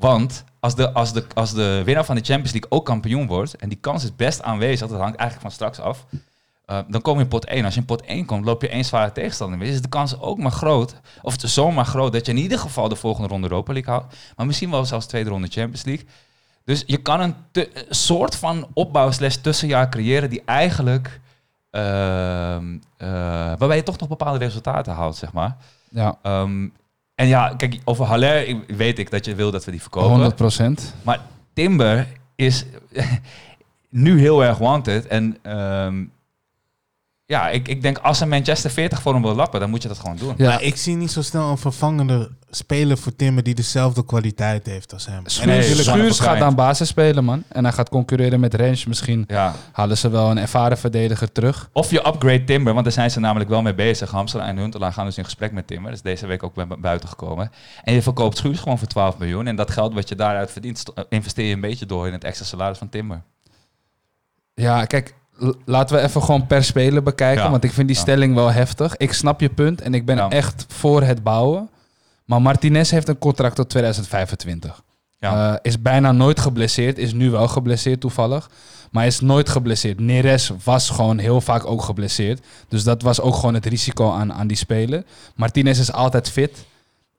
Want als de, als, de, als de winnaar van de Champions League ook kampioen wordt, en die kans is best aanwezig, dat hangt eigenlijk van straks af, eh, dan kom je in pot 1. Als je in pot 1 komt, loop je één zware tegenstander mee. Is de kans ook maar groot, of het is zomaar groot, dat je in ieder geval de volgende ronde Europa League haalt. Maar misschien wel zelfs tweede ronde Champions League. Dus je kan een, te- een soort van opbouw slash tussenjaar creëren die eigenlijk... ehm, eh, waarbij je toch nog bepaalde resultaten haalt, zeg maar. Ja, Ehm, en ja, kijk, over Haller weet ik dat je wil dat we die verkopen. 100 procent. Maar Timber is nu heel erg wanted. En ehm, ja, ik, ik denk als een Manchester 40 voor hem wil lappen, dan moet je dat gewoon doen. Ja, Maar ik zie niet zo snel een vervangende speler voor Timmer die dezelfde kwaliteit heeft als hem. En Schuurs, Nee, gaat dan basis spelen, man. En hij gaat concurreren met Rens. Misschien Ja. halen ze wel een ervaren verdediger terug. Of je upgrade Timber, want daar zijn ze namelijk wel mee bezig. Hamster en Huntelaar gaan dus in gesprek met Timber. Dat is deze week ook bu- buiten gekomen. En je verkoopt Schuurs gewoon voor 12 miljoen. En dat geld wat je daaruit verdient, st- investeer je een beetje door in het extra salaris van Timber. Ja, kijk, laten we even gewoon per speler bekijken. Ja. Want ik vind die Ja. stelling wel heftig. Ik snap je punt en ik ben Ja. echt voor het bouwen. Maar Martinez heeft een contract tot 2025. Ja. Eh, is bijna nooit geblesseerd. Is nu wel geblesseerd toevallig. Maar is nooit geblesseerd. Neres was gewoon heel vaak ook geblesseerd. Dus dat was ook gewoon het risico aan, aan die speler. Martinez is altijd fit.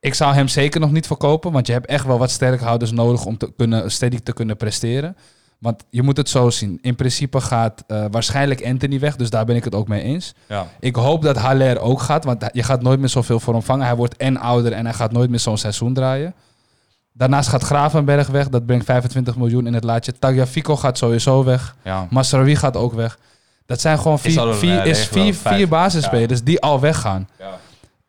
Ik zou hem zeker nog niet verkopen. Want je hebt echt wel wat sterkhouders nodig om te kunnen, steady te kunnen presteren. Want je moet het zo zien. In principe gaat eh, waarschijnlijk Anthony weg. Dus daar ben ik het ook mee eens. Ja. Ik hoop dat Haller ook gaat, want je gaat nooit meer zoveel voor hem vangen. Hij wordt en ouder en hij gaat nooit meer zo'n seizoen draaien. Daarnaast gaat Gravenberg weg, dat brengt 25 miljoen in het laadje. Tagliafico gaat sowieso weg. ja. Masraoui gaat ook weg. Dat zijn gewoon Is vier, een, vier, eh, is vier, vier basisspelers die al weggaan. Ja.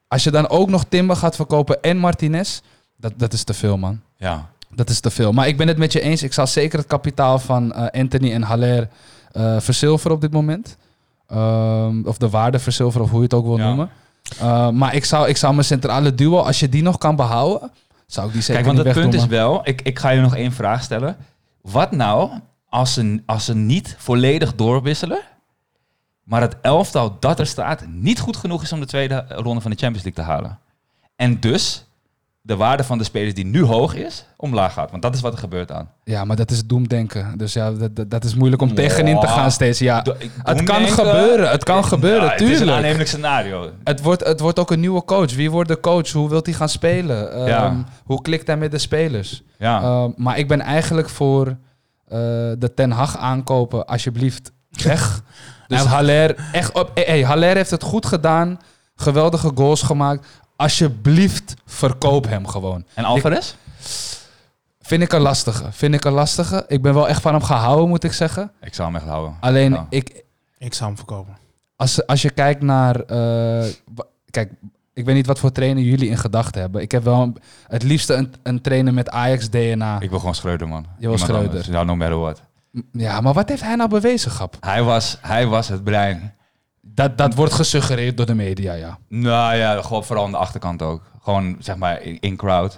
Als je dan ook nog Timber gaat verkopen en Martinez, dat, dat is te veel, man. ja. Dat is te veel. Maar ik ben het met je eens. Ik zal zeker het kapitaal van eh, Anthony en Haller eh verzilveren op dit moment. Ehm, of de waarde verzilveren, of hoe je het ook wil Ja. noemen. Uh, maar ik zou, ik zou mijn centrale duo, als je die nog kan behouden, zou ik die zeker Kijk, want het punt is wel, ik, ik ga je nog één vraag stellen. Wat nou als ze, als ze niet volledig doorwisselen, maar het elftal dat er staat niet goed genoeg is om de tweede ronde van de Champions League te halen? En dus de waarde van de spelers die nu hoog is, omlaag gaat. Want dat is wat er gebeurt aan. Ja, maar dat is doemdenken. Dus ja, dat, dat, dat is moeilijk om tegenin te gaan steeds. Ja, Do- het kan gebeuren. Het kan gebeuren, Ja, Het is een tuurlijk. aannemelijk scenario. Het wordt, het wordt ook een nieuwe coach. Wie wordt de coach? Hoe wil hij gaan spelen? Ehm. Hoe klikt hij met de spelers? Ja. Ehm, maar ik ben eigenlijk voor eh, de Ten Hag aankopen. Alsjeblieft, weg. dus maar- Haller, echt op. Hey, hey, Haller heeft het goed gedaan. Geweldige goals gemaakt. Alsjeblieft, verkoop hem gewoon. en Alvarez? Vind ik een lastige. Vind ik een lastige. Ik ben wel echt van hem gehouden, moet ik zeggen. Ik zou hem echt houden. Alleen, Ja. ik, Ik zou hem verkopen. als, als je kijkt naar... eh, kijk, ik weet niet wat voor trainer jullie in gedachten hebben. Ik heb wel een- het liefste een, een trainer met Ajax-DNA. Ik wil gewoon Schreuder, man. wil Niemand Schreuder. Ja, no matter what. Ja, maar wat heeft hij nou bewezen, Gap? Hij was, hij was het brein. Dat, dat wordt gesuggereerd door de media, ja. Nou ja, gewoon vooral aan de achterkant ook. Gewoon, zeg maar, in, in crowd.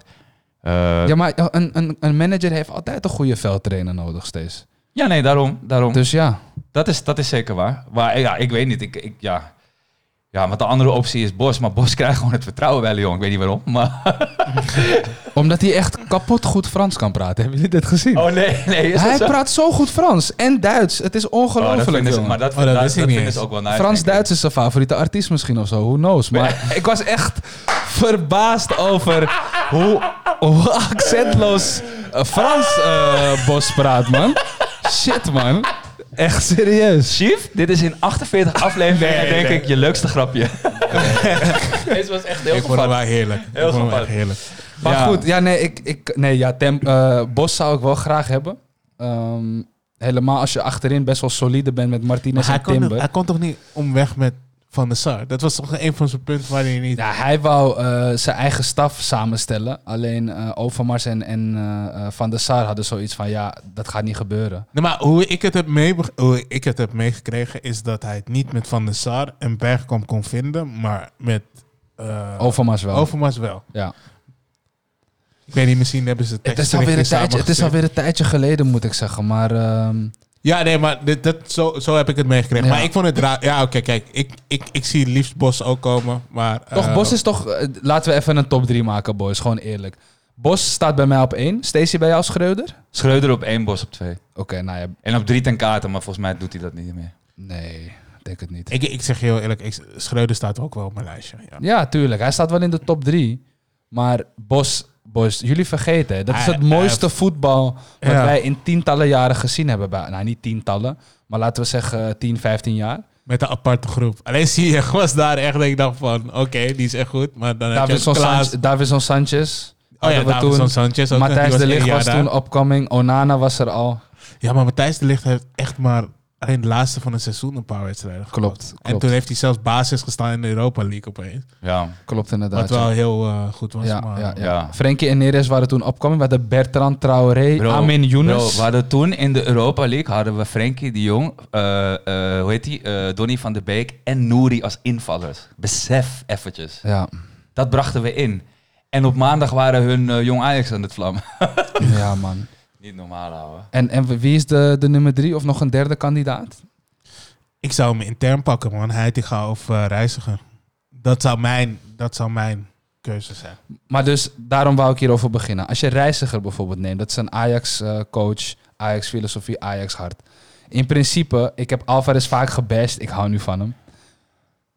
Eh, ja. Ja, maar een, een, een manager heeft altijd een goede veldtrainer nodig steeds. nee, daarom. daarom. Dus ja, Dat, is, dat is zeker waar. Maar ja, ik weet niet. Ik, ik, ja. ja, want de andere optie is Bos. Maar Bos krijgt gewoon het vertrouwen bij Lyon. Ik weet niet waarom. Maar... omdat hij echt kapot goed Frans kan praten. Hebben jullie dit gezien? Oh nee, nee. Is hij zo? praat zo goed Frans en Duits. Het is Oh, ongelooflijk, jongen. maar dat, Oh, dat dat, wist ik dat ook wel nice. Frans-Duits is zijn favoriete artiest misschien of zo. Who knows? Maar ik was echt verbaasd over hoe, hoe accentloos Frans eh, Bos praat, man. Shit, man. Echt serieus. Chief, dit is in 48 afleveringen denk ik je leukste grapje. Deze was echt heel ik vond hem wel heerlijk. Heel ik vond hem gevat. echt heerlijk. Maar Ja. goed, ja, nee, ik, ik, nee, ja, Tem, eh, Bos zou ik wel graag hebben. Ehm, helemaal als je achterin best wel solide bent met Maar Martinez hij en kon, Timber. hij kon toch niet omweg met Van der Sar? Dat was toch een van zijn punten waar hij niet... Ja, hij wou eh, zijn eigen staf samenstellen. Alleen eh, Overmars en, en eh, Van der Sar hadden zoiets van... ja, dat gaat niet gebeuren. Nee, maar hoe ik het heb, meebeg- hoe ik het heb meegekregen is dat hij het niet met Van der Sar en Bergkamp kon vinden, maar met uh, Overmars wel. Overmars wel. ja. Ik weet niet, misschien hebben ze het Het, is alweer een tijdje, het is alweer een tijdje geleden, moet ik zeggen. Maar ehm, Ja, nee, maar dit, dat, zo, zo heb ik het meegekregen. Ja. Maar ik vond het raar. Ja, oké, kijk. Ik, ik, ik zie liefst Bos ook komen, maar... toch, eh, Bos is toch... eh, laten we even een top 3 maken, boys. Gewoon eerlijk. Bos staat bij mij op 1. Stacey bij jou, Schreuder? Schreuder op één, Bos op twee. Oké, nou ja, En op drie ten kaarten, maar volgens mij doet hij dat niet meer. nee, denk het niet. Ik, ik zeg je heel eerlijk, ik, Schreuder staat ook wel op mijn lijstje. Ja. Ja, tuurlijk. Hij staat wel in de top 3. Maar Bos, boys, jullie vergeten. Dat is Hij- het mooiste hij- voetbal wat Ja. wij in tientallen jaren gezien hebben. Bij, nou, niet tientallen, maar laten we zeggen 10, 15 jaar. Met een aparte groep. Alleen zie je, was daar echt, ik dacht van, oké, die is echt goed. Maar dan heb je. Sanchez, Davidson Sanchez. Oh ja, Davidson toen. Sanchez. Matthijs de Ligt was daar. toen opkoming. Onana was er al. Ja, maar Matthijs de Ligt heeft echt maar alleen de laatste van het seizoen een paar wedstrijden Klopt. En toen heeft hij zelfs basis gestaan in de Europa League opeens. Ja. Klopt inderdaad. Wat wel ja. heel eh, goed was. Ja, maar, ja, ja. Ja. Frenkie en Neres waren toen opkoming. We hadden Bertrand Traoré, Bro, Amin Bro, Younes. we hadden toen in de Europa League hadden we Frenkie de Jong, eh, eh, hoe heet die, Eh, Donny van der Beek en Nouri als invallers. Besef eventjes. Ja, Dat brachten we in. En op maandag waren hun jong Ajax aan het vlam. ja, man. Niet normaal houden. En, en wie is de, de nummer drie of nog een derde kandidaat? Ik zou hem intern pakken, man. Heitinga of eh, Reiziger. Dat zou, mijn, dat zou mijn keuze zijn. Maar dus, daarom wou ik hierover beginnen. Als je Reiziger bijvoorbeeld neemt, dat is een Ajax-coach, Ajax-filosofie, Ajax-hart. In principe, ik heb Alvarez vaak gebashed, ik hou nu van hem.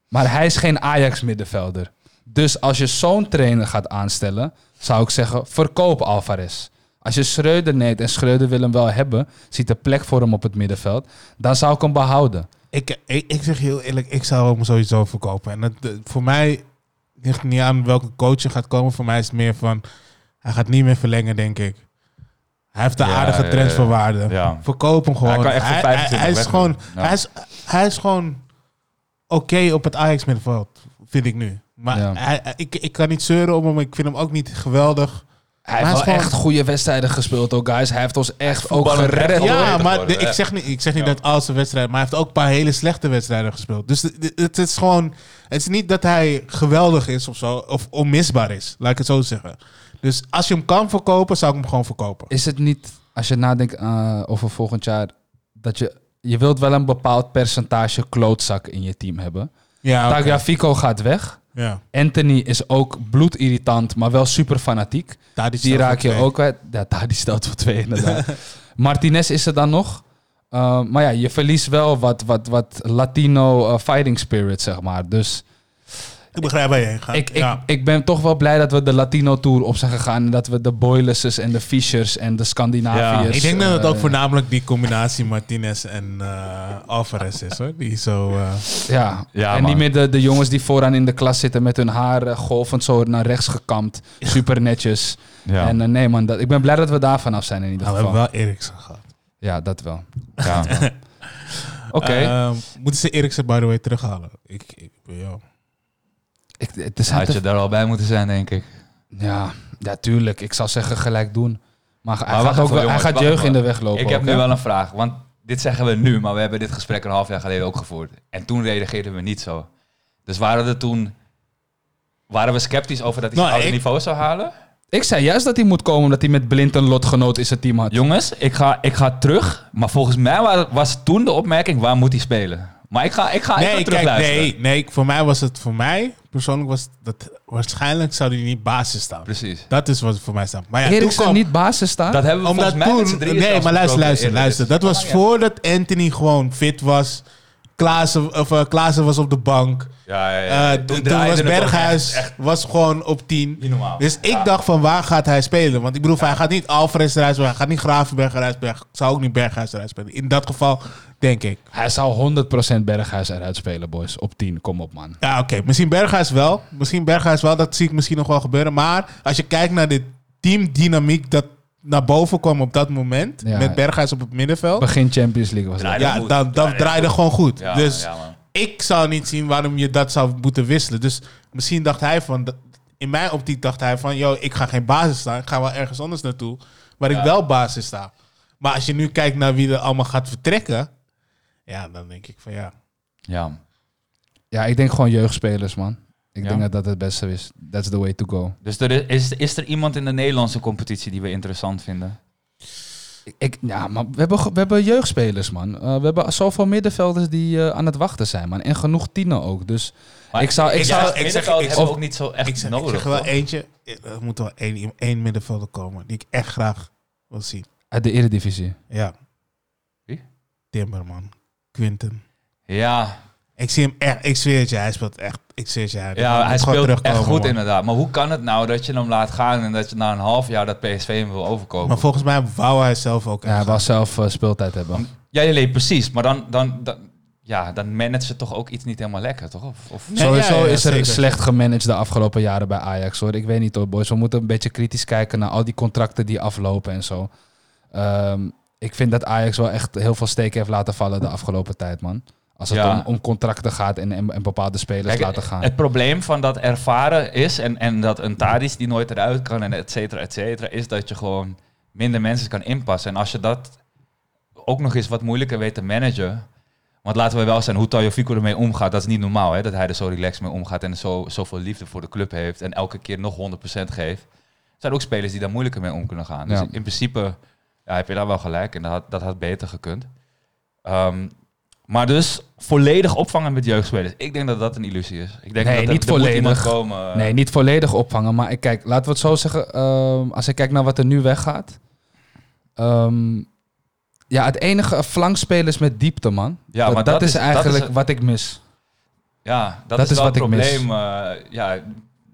Maar hij is geen Ajax-middenvelder. Dus als je zo'n trainer gaat aanstellen, zou ik zeggen, verkoop Alvarez. Als je Schreuder neemt en Schreuder wil hem wel hebben, ziet er plek voor hem op het middenveld, dan zou ik hem behouden. Ik, ik, ik zeg je heel eerlijk, ik zou hem sowieso verkopen. En het, eh, voor mij ligt het niet aan welke coach er gaat komen. Voor mij is het meer van, hij gaat niet meer verlengen, denk ik. Hij heeft de Ja, aardige ja, transferwaarde. Ja. Verkoop hem gewoon. Hij kan echt voor hij, 25 hij is gewoon, hij, is, hij is gewoon oké op het Ajax middenveld, vind ik nu. Maar Ja. hij, hij- ik, ik kan niet zeuren om hem. Ik vind hem ook niet geweldig. Hij Maar heeft wel echt goede wedstrijden gespeeld, ook guys. Hij heeft ons echt ook gered. Ja, maar ik zeg niet, ik zeg niet Ja. dat al zijn wedstrijden, maar hij heeft ook een paar hele slechte wedstrijden gespeeld. Dus het, is gewoon, het is niet dat hij geweldig is of zo, of onmisbaar is, laat ik het zo zeggen. Dus als je hem kan verkopen, zou ik hem gewoon verkopen. Is het niet, als je nadenkt eh, over volgend jaar, dat je, je wilt wel een bepaald percentage klootzak in je team hebben. Ja. Tagliafico gaat weg. Ja. Anthony is ook bloedirritant, maar wel super fanatiek. Daar Die raak je ook kwijt. Ja, daar die stelt voor twee inderdaad. Martinez is er dan nog. Uh, maar ja, je verliest wel wat, wat, wat Latino uh, fighting spirit, zeg maar. Dus Ik begrijp waar je heen gaat. ik, ik, ja. ik ben toch wel blij dat we de Latino Tour op zijn gegaan. En dat we de Boyluses en de Fishers en de Scandinaviërs... ik denk dat het ook eh, voornamelijk die combinatie Martinez en eh, Alvarez is hoor. Die zo. eh, Ja, Ja, en man. niet meer de, de jongens die vooraan in de klas zitten met hun haar golvend zo naar rechts gekamd. Super netjes. Ja. En nee man, dat, ik ben blij dat we daar vanaf zijn in ieder nou, we geval. hebben wel Eriksen gehad. Ja, dat wel. ja. Oké. Ehm, moeten ze Eriksen by the way terughalen? Ik, ik ja. Ik, het is Had je daar al bij moeten zijn, denk ik. Ja, ja, tuurlijk. Ik zou zeggen gelijk doen. Maar, hij Maar gaat, ook even, wel, hij jongens, gaat jeugd in de weg lopen. Ik heb ook, nu hè? wel een vraag. Want dit zeggen we nu, maar we hebben dit gesprek een half jaar geleden ook gevoerd. En toen reageerden we niet zo. Dus waren er toen... Waren we sceptisch over dat hij Nou, oude ik- niveau zou halen? Ik zei juist dat hij moet komen omdat hij met Blind een lotgenoot in zijn team had. Jongens, ik ga, ik ga terug. Maar volgens mij wa- was toen de opmerking, waar moet hij spelen? Maar ik ga, ik ga even Nee, terug kijk, luisteren. nee, nee, voor mij was het, voor mij persoonlijk was dat, waarschijnlijk zou hij niet basis staan. Precies. Dat is wat voor mij staat. Maar ja, toen Eriksen kwam, niet basis staan. Dat hebben we omdat volgens mij met z'n toen, drieën nee, maar luister, luister, luister. Dat was voordat Anthony gewoon fit was. Klaassen, of, Klaassen was op de bank. Ja, ja, ja. Eh, toen was Berghuis echt- echt was gewoon op 10. niet normaal. Dus ik Ja. dacht van waar gaat hij spelen? Want ik bedoel, hij gaat niet Alvarez eruit spelen. Hij gaat niet Gravenberg eruit spelen. Hij zou ook niet Berghuis eruit spelen. In dat geval denk ik. Hij zou 100% Berghuis eruit spelen, boys. Op 10, kom op man. Ja, oké. Misschien Berghuis wel. Misschien Berghuis wel. Dat zie ik misschien nog wel gebeuren. Maar als je kijkt naar de teamdynamiek dat naar boven kwam op dat moment. Ja. Met Berghuis op het middenveld. Begin Champions League was dat. Ja, goed. dan, dan Draaide draaide goed. gewoon goed. Ja, dus ja, ik zou niet zien waarom je dat zou moeten wisselen. Dus misschien dacht hij van... In mijn optiek dacht hij van... Yo, ik ga geen basis staan. Ik ga wel ergens anders naartoe. Waar Ja. ik wel basis sta. Maar als je nu kijkt naar wie er allemaal gaat vertrekken... Ja, dan denk ik van ja. Ja. Ja, ik denk gewoon jeugdspelers, man. Ik Ja. denk dat dat het beste is. That's the way to go. Dus er is, is, is er iemand in de Nederlandse competitie die we interessant vinden? Ik, ja, maar we hebben, we hebben jeugdspelers, man. Eh, we hebben zoveel middenvelders die eh, aan het wachten zijn, man. En genoeg tienen ook. Dus Maar Ik zou- ik zou- ik zeg- ik- ook niet zo echt Ik zeg, nodig. ik zeg wel toch? eentje. Er moet wel één, één middenvelder komen. Die ik echt graag wil zien. uit de Eredivisie. Ja. Wie? Timberman. Quinten. Ja, Ik zie hem echt. Ik zweer het je. Hij speelt echt. Ik zweer het je. ja hij gewoon speelt echt goed man. inderdaad. Maar hoe kan het nou dat je hem laat gaan en dat je na een half jaar dat PSV hem wil overkopen? Maar volgens mij wou hij zelf ook Ja, hij was zelf eh, speeltijd hebben. Ja, nee, precies. Maar dan, dan, dan, ja, dan manage ze toch ook iets niet helemaal lekker, toch? Of, of... Nee, Sowieso ja, ja, is er zeker. slecht gemanaged de afgelopen jaren bij Ajax, hoor. Ik weet niet hoor, boys. We moeten een beetje kritisch kijken naar al die contracten die aflopen en zo. Ehm, ik vind dat Ajax wel echt heel veel steken heeft laten vallen de afgelopen tijd, man. Als het Ja. om, om contracten gaat en, en, en bepaalde spelers Kijk, laten gaan. Het probleem van dat ervaren is, en, en dat een Tadis die nooit eruit kan, en et cetera, et cetera, is dat je gewoon minder mensen kan inpassen. En als je dat ook nog eens wat moeilijker weet te managen. Want laten we wel zijn, hoe Tayo Fico ermee omgaat, dat is niet normaal. Hè? Dat hij er zo relaxed mee omgaat en zo, zoveel liefde voor de club heeft en elke keer nog 100% geeft. Er zijn ook spelers die daar moeilijker mee om kunnen gaan. Dus Ja. in principe ja, heb je daar wel gelijk en dat had, dat had beter gekund. Ehm, maar dus volledig opvangen met jeugdspelers. Ik denk dat dat een illusie is. Ik denk Nee, dat niet volledig. komen. eh, Nee, niet volledig opvangen. Maar ik kijk, laten we het zo zeggen. ehm, als ik kijk naar wat er nu weggaat. ehm, ja, het enige flankspelers met diepte, man. Ja, dat, maar dat dat is eigenlijk is- wat ik mis. Ja, dat, is, wel wat het ik mis. probleem. eh, ja,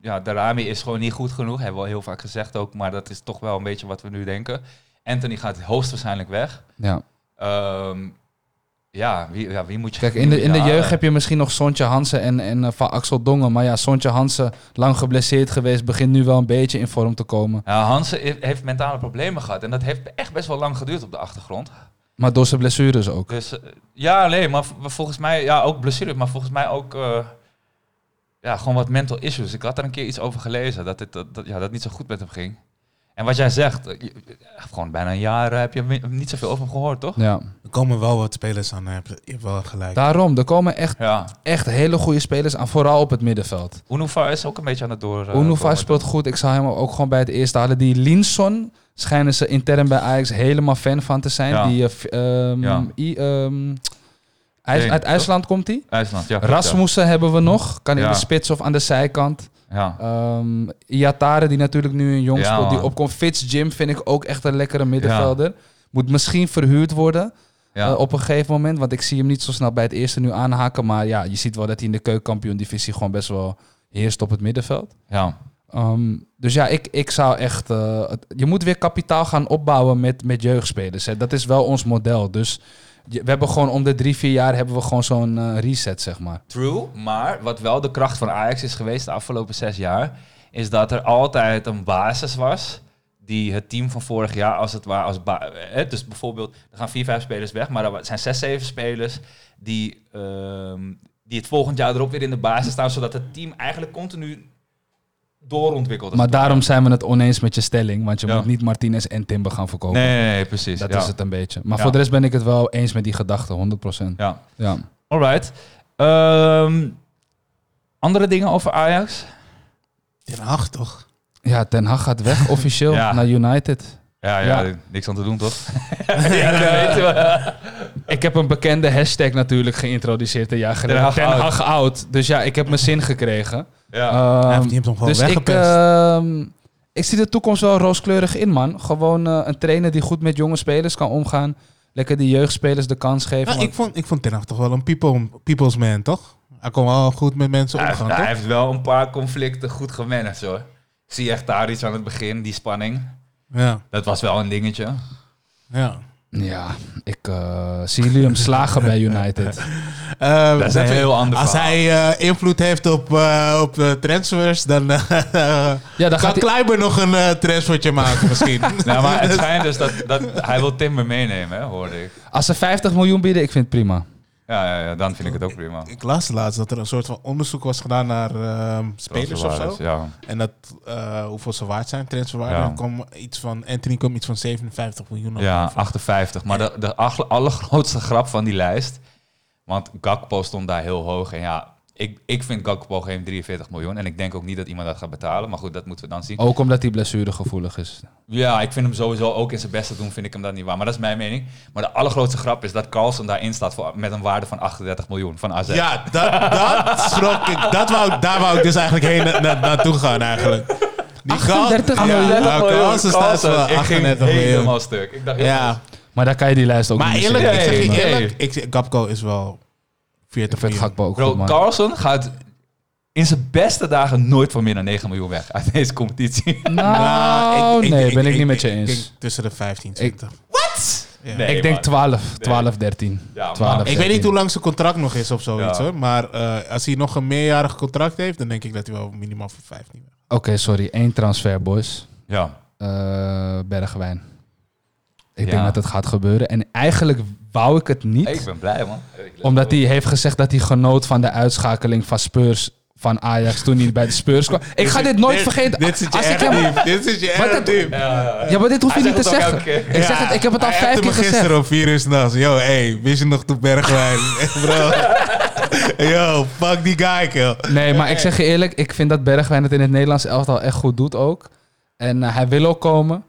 ja, Darami is gewoon niet goed genoeg. Hebben we al heel vaak gezegd ook. Maar dat is toch wel een beetje wat we nu denken. Anthony gaat hoogstwaarschijnlijk weg. Ja. Ehm, ja, wie, ja, wie moet je... Kijk, in de, in de je jeugd heb je misschien nog Sontje Hansen en, en eh, van Axel Dongen. Maar ja, Sontje Hansen, lang geblesseerd geweest, begint nu wel een beetje in vorm te komen. Ja, Hansen he- heeft mentale problemen gehad. En dat heeft echt best wel lang geduurd op de achtergrond. Maar door zijn blessures ook. Dus eh, ja, nee, maar volgens mij, ja, ook blessure, maar volgens mij ook, eh, ja, gewoon wat mental issues. Ik had er een keer iets over gelezen, dat het dat, dat, ja, dat niet zo goed met hem ging. En wat jij zegt, eh, je- gewoon bijna een jaar eh, heb je niet zoveel over hem gehoord, toch? Ja. Er komen wel wat spelers aan. Je hebt, wel gelijk. Daarom, er komen echt, Ja. echt hele goede spelers aan, vooral op het middenveld. Unuva is ook een beetje aan het door. Unuva komen. speelt goed. Ik zou hem ook gewoon bij het eerste halen. Die Linson schijnen ze intern bij Ajax helemaal fan van te zijn. Ja. Die, eh, f- ehm, Ja. I, ehm, IJs- Nee, uit toch? IJsland komt hij. IJsland, ja. Rasmussen hebben we nog. Kan in de spits of aan de zijkant. Ja. Iatare, die natuurlijk nu een jong Ja, speelt, die opkomt. Fitz Jim vind ik ook echt een lekkere middenvelder. Moet misschien verhuurd worden Ja. eh, op een gegeven moment. Want ik zie hem niet zo snel bij het eerste nu aanhaken. Maar ja, je ziet wel dat hij in de keukenkampioen-divisie gewoon best wel heerst op het middenveld. ja. Ehm, dus ja, ik, ik zou echt... eh, je moet weer kapitaal gaan opbouwen met, met jeugdspelers. Hè. Dat is wel ons model. Dus we hebben gewoon om de drie, vier jaar hebben we gewoon zo'n eh, reset, zeg maar. True, maar wat wel de kracht van Ajax is geweest de afgelopen zes jaar, is dat er altijd een basis was die het team van vorig jaar als het ware als eh, dus bijvoorbeeld er gaan vier vijf spelers weg, maar er zijn zes zeven spelers die ehm, die het volgend jaar erop weer in de basis staan, zodat het team eigenlijk continu doorontwikkelt. als Maar daarom zijn we het oneens met je stelling. Want je Ja. moet niet Martinez en Timber gaan verkopen. Nee, nee, nee, precies. Dat ja. is het een beetje. Maar Ja. voor de rest ben ik het wel eens met die gedachte, 100%. Ja. Ja. Alright. Ehm, andere dingen over Ajax? Den Haag toch? ja, Ten Hag gaat weg officieel Ja. naar United. Ja, ja, Ja. niks aan te doen, toch? Ja, dat weten we. Ik heb een bekende hashtag natuurlijk geïntroduceerd een jaar geleden. Den Hag Ten out. Hag out. Dus ja, ik heb mijn zin gekregen. Ja. Hij heeft hem toch wel dus ik, weggepest. ehm, ik zie de toekomst wel rooskleurig in, man. Gewoon eh, een trainer die goed met jonge spelers kan omgaan. Lekker die jeugdspelers de kans geven. Nou, ik, vond, ik vond Ten Hag toch wel een people, people's man, toch? Hij kon wel goed met mensen Hij, omgaan, hij toch? heeft wel een paar conflicten goed gemanaged, hoor. Ik zie echt daar iets aan het begin, die spanning. Ja, Dat was wel een dingetje. ja. Ja, ik eh, zie jullie hem slagen bij United. Eh, Dat is even een heel ander Als verhaal. hij eh, invloed heeft op, eh, op transfers, dan Ja, dan kan gaat. Kleiber nog een eh, transfertje maken misschien. Nou, maar het schijnt dus dat, dat hij wil Timber meenemen, hè, hoorde ik. Als ze 50 miljoen bieden, ik vind het prima. Ja, ja, ja, dan vind ik het ook prima. Ik las laatst dat er een soort van onderzoek was gedaan naar ehm, spelers of zo. Ja. En dat eh, hoeveel ze waard zijn, transferwaarde. Ja. Dan kwam iets van, Anthony kwam iets van 57 miljoen. of ja, zo. 58. Maar de, de allergrootste grap van die lijst... Want Gakpo stond daar heel hoog. En ja, ik, ik vind Gakpo geen 43 miljoen. En ik denk ook niet dat iemand dat gaat betalen. Maar goed, dat moeten we dan zien. Ook omdat hij blessuregevoelig is. Ja, ik vind hem sowieso ook in zijn beste doen, vind ik hem dat niet waar. Maar dat is mijn mening. Maar de allergrootste grap is dat Carlsen daarin staat voor, met een waarde van 38 miljoen van AZ. Ja, dat, dat schrok ik. Dat wou, ik- daar wou ik dus eigenlijk heen na, na- naartoe gaan eigenlijk. Die 38 Carl- miljoen? Ja, nou, Carlsen staat voor ik ging 38 helemaal miljoen. stuk. Ik dacht, Ja, Maar daar kan je die lijst ook maar niet eerlijk, ik zeg je Nee, eerlijk, ik, Gapco is wel 40 Ik vind miljoen. Gakpo ook Bro, goed, man. Carlsen gaat in zijn beste dagen nooit voor meer dan 9 miljoen weg uit deze competitie. Nou, ik- ik- nee, ik- ben ik, ik- niet met je ik eens. denk tussen de 15 20. Ja. Nee, ik denk man. 12, 12, 13. Ja, 12, maar- Ik weet niet hoe lang zijn contract nog is of zoiets Ja. hoor. Maar eh, als hij nog een meerjarig contract heeft, dan denk ik dat hij wel minimaal voor 15 weg. Oké, sorry. Eén transfer, boys. Ja. Eh Bergwijn. Ik Ja. denk dat het gaat gebeuren. En eigenlijk wou ik het niet. Ik ben blij, man. Omdat hij heeft gezegd dat hij genoot van de uitschakeling van Spurs van Ajax toen hij bij de Spurs kwam. Ik ga dit nooit vergeten. Dit zit je Als ik echt hem-. Dit zit je Wat echt het- diep. Ja, maar dit hoef je niet te zeggen. Ik, zeg het, ik heb het al Hij vijf keer gezegd. gisteren om vier uur s'nachts. Yo, hey, wist je nog toen Bergwijn? Bro. Yo, fuck die guy, kill. Nee, maar ik zeg je eerlijk, ik vind dat Bergwijn het in het Nederlands elftal echt goed doet ook. En eh, hij wil ook komen.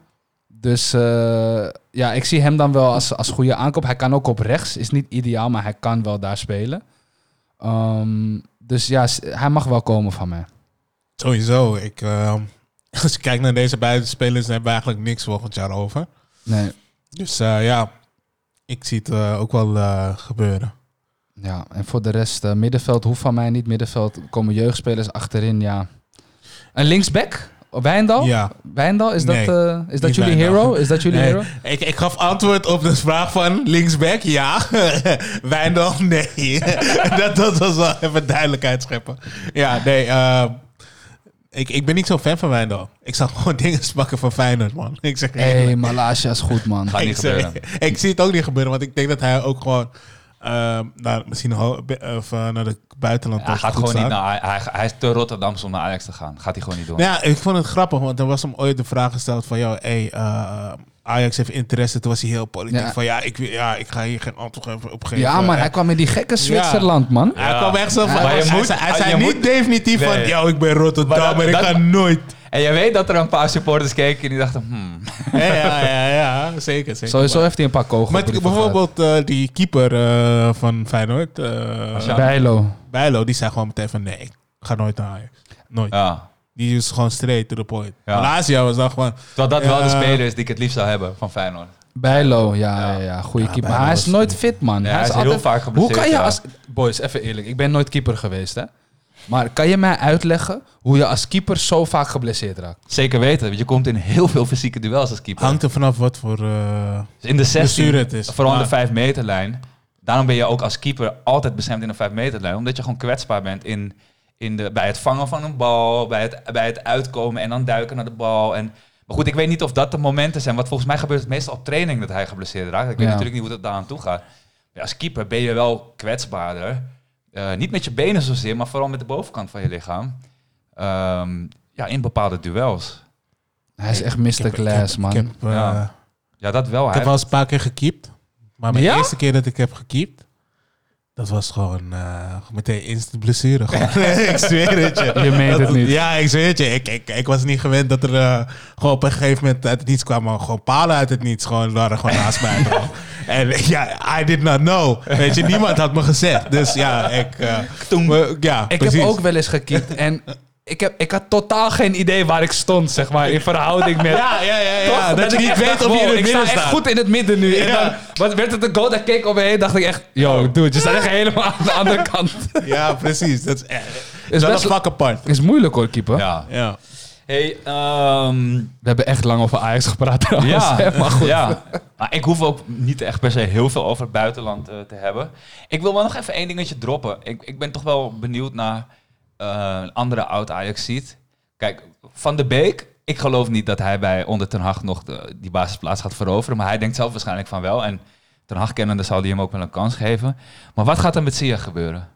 Dus eh, ja, ik zie hem dan wel als, als goede aankoop. Hij kan ook op rechts, is niet ideaal, maar hij kan wel daar spelen. Ehm, dus ja, hij mag wel komen van mij. Sowieso. Ik, ehm, als je kijkt naar deze beide spelers, hebben we eigenlijk niks volgend jaar over. Nee, Dus eh, ja, ik zie het eh, ook wel gebeuren. ja. En voor de rest, middenveld hoeft van mij niet. Middenveld komen jeugdspelers achterin, ja. Een linksback? Wijndal? Ja. Wijndal, is dat, Nee, eh, is dat niet jullie Wijndal. hero? Is dat jullie Nee, hero? ik, ik gaf antwoord op de vraag van linksback, ja. Wijndal, nee. dat, dat was wel even duidelijkheid scheppen. Ja, nee. eh, ik, ik ben niet zo fan van Wijndal. Ik zag gewoon dingen pakken van Feyenoord, man. Ik zeg Hé, hey, eerlijk. Malaysia is goed, man. Gaat niet ik, zeg- gebeuren. ik zie het ook niet gebeuren, want ik denk dat hij ook gewoon eh, naar, misschien of, eh, naar het buitenland Hij ook gaat gewoon niet naar... Hij, hij is te Rotterdam om naar Ajax te gaan. Gaat hij gewoon niet doen. Nou ja, ik vond het grappig, want er was hem ooit de vraag gesteld van... Joh, hey, eh, Ajax heeft interesse. Toen was hij heel politiek Ja. van ja ik, wil- ja, ik ga hier geen antwoord op- op geven. Ja, maar hij kwam in die gekke Zwitserland, man. Hij kwam echt zo van... Maar je hij, moet- zei, hij je zei niet moet- definitief van... Yo, ik ben Rotterdam Maar dat- en ik dat- ga nooit... En je weet dat er een paar supporters keken en die dachten, hmm. ja, ja, ja, ja, zeker. zeker. Sowieso heeft hij een paar kogels. Maar bijvoorbeeld eh, die keeper eh, van Feyenoord, eh Ja. Bijlo. Bijlo, die zei gewoon meteen van nee, ik ga nooit naar Ajax. Nooit. Ja. Die is gewoon straight to the point. Ja. Was dan gewoon... Terwijl dat wel de speler is die ik het liefst zou hebben van Feyenoord. Bijlo, ja, Ja. ja. ja, goede Ja, keeper. Maar hij is nooit fit, man. Ja, hij is heel vaak Hoe geblesseerd, kan je ja. als... Boys, even eerlijk. Ik ben nooit keeper geweest, hè. Maar kan je mij uitleggen hoe je als keeper zo vaak geblesseerd raakt? Zeker weten, want je komt in heel veel fysieke duels als keeper. Hangt er vanaf wat voor... eh, Dus in de 16, blessure het is. vooral in de Maar- 5 meterlijn. Daarom ben je ook als keeper altijd beschermd in de 5 meterlijn. Omdat je gewoon kwetsbaar bent in, in de, bij het vangen van een bal, bij het, bij het uitkomen en dan duiken naar de bal. En, maar goed, ik weet niet of dat de momenten zijn. Want volgens mij gebeurt het meestal op training dat hij geblesseerd raakt. Ik weet Ja. natuurlijk niet hoe het daar aan toe gaat. Ja, als keeper ben je wel kwetsbaarder. Eh, niet met je benen zozeer, maar vooral met de bovenkant van je lichaam. Ehm, ja, in bepaalde duels. Hij is echt Mr. Glass, man. Ik heb, eh, Ja. Ja, dat wel. ik heb wel eens een paar keer gekiept. Maar mijn Ja? eerste keer dat ik heb gekiept... Dat was gewoon eh, meteen instant blessure. Gewoon. ik zweer het je. Je meent het niet. Ja, ik zweer het je. Ik, ik, ik was niet gewend dat er gewoon op een gegeven moment uit het niets kwamen. Gewoon palen uit het niets. Gewoon waren gewoon naast mij. En ja, I did not know. Weet je, niemand had me gezegd. Dus ja, ik... eh, we- ja, Ik precies. heb ook wel eens gekiept en ik, heb, ik had totaal geen idee waar ik stond, zeg maar, in verhouding met... Ja, ja, ja. ja. Toch? Dat, je ik niet weet dacht, of je in het Ik sta midden echt staat. goed in het midden nu. En dan wat werd het een goal, dan keek ik om me heen, dacht ik echt... Yo, dude, je staat echt helemaal aan de andere kant. Ja, precies. Dat is echt... Is dat best- is vak apart. Is moeilijk hoor, keeper. Ja. Ja. Hey, ehm, We hebben echt lang over Ajax gepraat trouwens. ja, hè, maar goed. ja. Maar ik hoef ook niet echt per se heel veel over het buitenland eh, te hebben. Ik wil wel nog even één dingetje droppen. Ik, ik ben toch wel benieuwd naar eh, een andere oud-Ajax ziet. Kijk, Van de Beek, ik geloof niet dat hij bij onder Ten Hag nog de, die basisplaats gaat veroveren. Maar hij denkt zelf waarschijnlijk van wel. En Ten Hag kennende zal hij hem ook wel een kans geven. Maar wat gaat er met Ziyech gebeuren?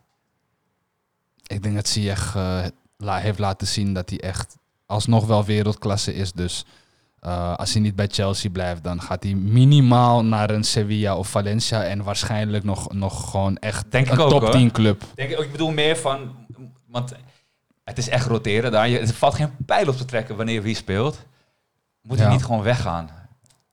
Ik denk dat Ziyech eh, heeft laten zien dat hij echt alsnog wel wereldklasse is. Dus eh, als hij niet bij Chelsea blijft, dan gaat hij minimaal naar een Sevilla of Valencia. En waarschijnlijk nog, nog gewoon echt Denk ik een ook, top hoor. 10 club. Denk, ik bedoel meer van, want het is echt roteren daar. Je, er valt geen pijl op te trekken wanneer wie speelt. Moet hij Ja. niet gewoon weggaan?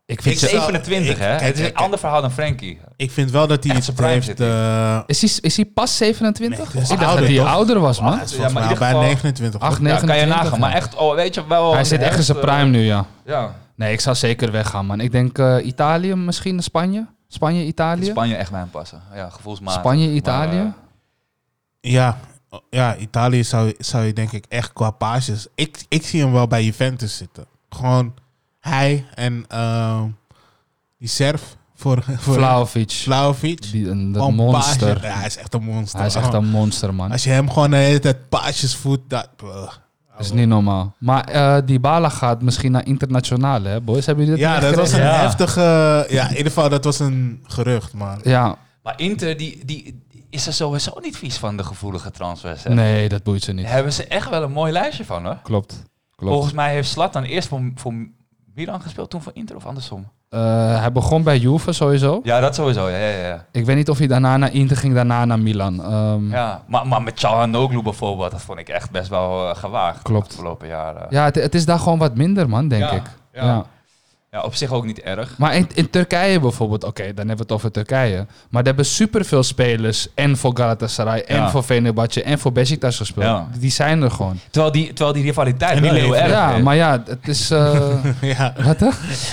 Ik vind Ik ze- zou- 27, ik- hè? het is een ander verhaal dan Frankie. Ik vind wel dat hij iets zijn prime heeft... eh, is, hij, is hij pas 27? Nee, hij is ik dacht ouder, dat hij toch? ouder was, man. is Ja, maar bij geval- 29. Ach, hoor. nee. Ja, kan je 29, nagaan. Maar echt, oh, weet je wel... Hij zit echt in zijn eh, prime nu, ja. Ja, Nee, ik zou zeker weggaan, man. Ik denk eh, Italië, misschien Spanje. Spanje, Italië. Spanje echt bij hem passen. Ja, gevoelsmatig. Spanje, Italië. Maar, Ja, ja Italië zou, zou je denk ik echt qua pages... Ik, ik zie hem wel bij Juventus zitten. Gewoon hij en ehm, die Serf voor, voor Vlaovic. Die, een, dat monster. Ja, hij is echt een monster. Hij is echt een monster, man. Als je hem gewoon de hele tijd paasjes voert, dat... Dat is niet normaal. Maar eh die Bala gaat misschien naar internationaal, hè, boys? Hebben jullie dat Ja, dat was een Ja. heftige... Ja, in ieder geval, dat was een gerucht, maar... Ja, Maar Inter, die, die, die is er sowieso niet vies van de gevoelige transfers. Hè? nee, dat boeit ze niet. Daar hebben ze echt wel een mooi lijstje van, hoor. Klopt. Klopt. Volgens mij heeft Slatan eerst voor, voor Milan gespeeld, toen voor Inter of andersom. Eh, hij begon bij Juve sowieso. Ja, dat sowieso. Ja, ja, ja. Ik weet niet of hij daarna naar Inter ging, daarna naar Milan. Ehm, ja, ja maar, maar met Çalhanoğlu bijvoorbeeld, dat vond ik echt best wel eh, gewaagd. Klopt. De afgelopen jaren. het, het is daar gewoon wat minder, man, denk Ja, ik. ja. Ja. Ja, op zich ook niet erg. Maar in, in Turkije bijvoorbeeld, oké, dan hebben we het over Turkije. Maar daar hebben superveel spelers en voor Galatasaray en Ja. voor Fenerbahce en voor Besiktas gespeeld. Ja. Die zijn er gewoon. Terwijl die, terwijl die rivaliteit En die wel heel erg ja, is. maar ja, het is... eh, ja, wat hè?